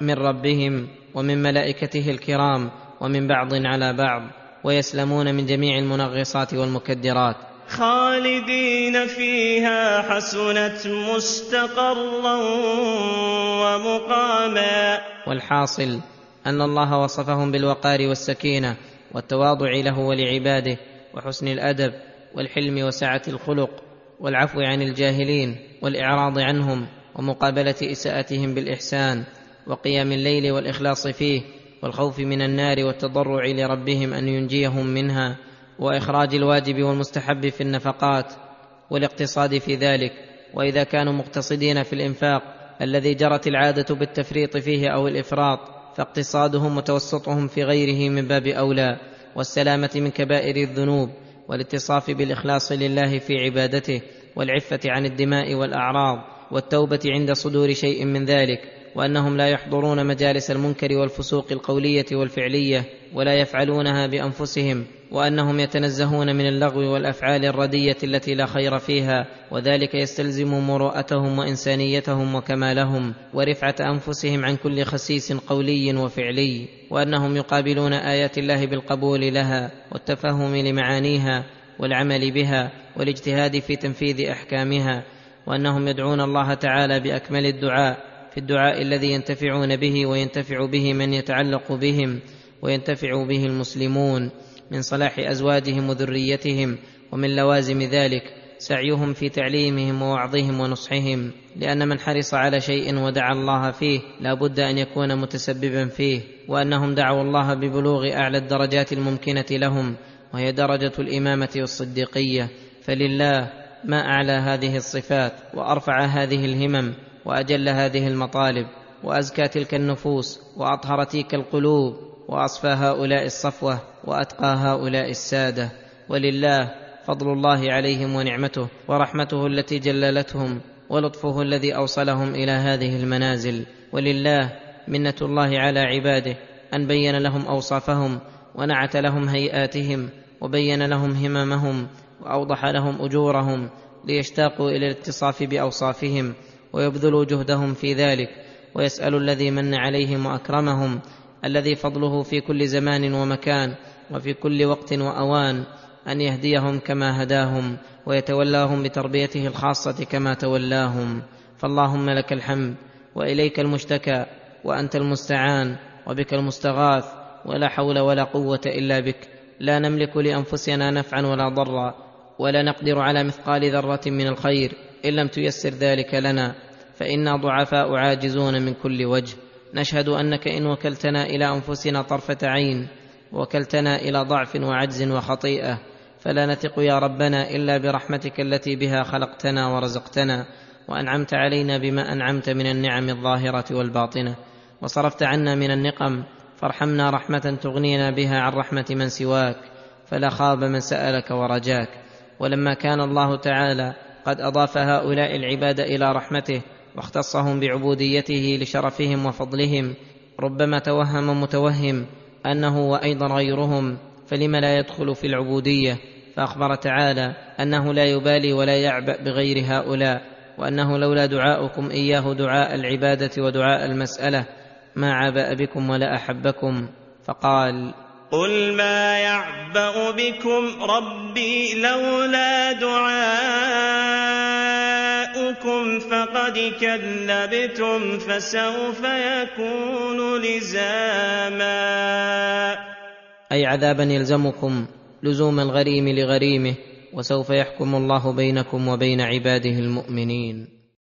من ربهم ومن ملائكته الكرام ومن بعض على بعض ويسلمون من جميع المنغصات والمكدرات. خالدين فيها حسنت مستقرا ومقاما. والحاصل أن الله وصفهم بالوقار والسكينة والتواضع له ولعباده وحسن الأدب والحلم وسعة الخلق والعفو عن الجاهلين والإعراض عنهم ومقابلة إساءتهم بالإحسان. وقيام الليل والإخلاص فيه والخوف من النار والتضرع لربهم أن ينجيهم منها وإخراج الواجب والمستحب في النفقات والاقتصاد في ذلك. وإذا كانوا مقتصدين في الإنفاق الذي جرت العادة بالتفريط فيه أو الإفراط فاقتصادهم وتوسطهم في غيره من باب أولى والسلامة من كبائر الذنوب والاتصاف بالإخلاص لله في عبادته والعفة عن الدماء والأعراض والتوبة عند صدور شيء من ذلك. وأنهم لا يحضرون مجالس المنكر والفسوق القولية والفعلية ولا يفعلونها بأنفسهم وأنهم يتنزهون من اللغو والأفعال الردية التي لا خير فيها وذلك يستلزم مروءتهم وإنسانيتهم وكمالهم ورفعة أنفسهم عن كل خسيس قولي وفعلي وأنهم يقابلون آيات الله بالقبول لها والتفهم لمعانيها والعمل بها والاجتهاد في تنفيذ أحكامها وأنهم يدعون الله تعالى بأكمل الدعاء في الدعاء الذي ينتفعون به وينتفع به من يتعلق بهم وينتفع به المسلمون من صلاح أزواجهم وذريتهم ومن لوازم ذلك سعيهم في تعليمهم ووعظهم ونصحهم. لأن من حرص على شيء ودعا الله فيه لا بد أن يكون متسببا فيه وأنهم دعوا الله ببلوغ أعلى الدرجات الممكنة لهم وهي درجة الإمامة والصديقية. فلله ما أعلى هذه الصفات وأرفع هذه الهمم. وأجل هذه المطالب وأزكى تلك النفوس وأطهر تلك القلوب وأصفى هؤلاء الصفوة وأتقى هؤلاء السادة. ولله فضل الله عليهم ونعمته ورحمته التي جللتهم ولطفه الذي أوصلهم إلى هذه المنازل. ولله منة الله على عباده أن بين لهم أوصافهم ونعت لهم هيئاتهم وبين لهم هممهم وأوضح لهم أجورهم ليشتاقوا إلى الاتصاف بأوصافهم. ويبذلوا جهدهم في ذلك ويسأل الذي من عليهم وأكرمهم الذي فضله في كل زمان ومكان وفي كل وقت وأوان أن يهديهم كما هداهم ويتولاهم بتربيته الخاصة كما تولاهم. فاللهم لك الحمد وإليك المشتكى وأنت المستعان وبك المستغاث ولا حول ولا قوة إلا بك. لا نملك لأنفسنا نفعا ولا ضرا ولا نقدر على مثقال ذرة من الخير إن لم تيسر ذلك لنا. فإنا ضعفاء عاجزون من كل وجه. نشهد أنك إن وكلتنا إلى أنفسنا طرفة عين وكلتنا إلى ضعف وعجز وخطيئة فلا نثق يا ربنا إلا برحمتك التي بها خلقتنا ورزقتنا وأنعمت علينا بما أنعمت من النعم الظاهرة والباطنة. وصرفت عنا من النقم فارحمنا رحمة تغنينا بها عن رحمة من سواك فلا خاب من سألك ورجاك. ولما كان الله تعالى قد أضاف هؤلاء العباد إلى رحمته واختصهم بعبوديته لشرفهم وفضلهم ربما توهم متوهم أنه وأيضا غيرهم فلم لا يدخل في العبودية؟ فأخبر تعالى أنه لا يبالي ولا يعبأ بغير هؤلاء وأنه لولا دعاؤكم إياه دعاء العبادة ودعاء المسألة ما عبأ بكم ولا أحبكم. فقال قل ما يعبا بكم ربي لولا دعاؤكم فقد كذبتم فسوف يكون لزاما. أي عذابا يلزمكم لزوم الغريم لغريمه وسوف يحكم الله بينكم وبين عباده المؤمنين.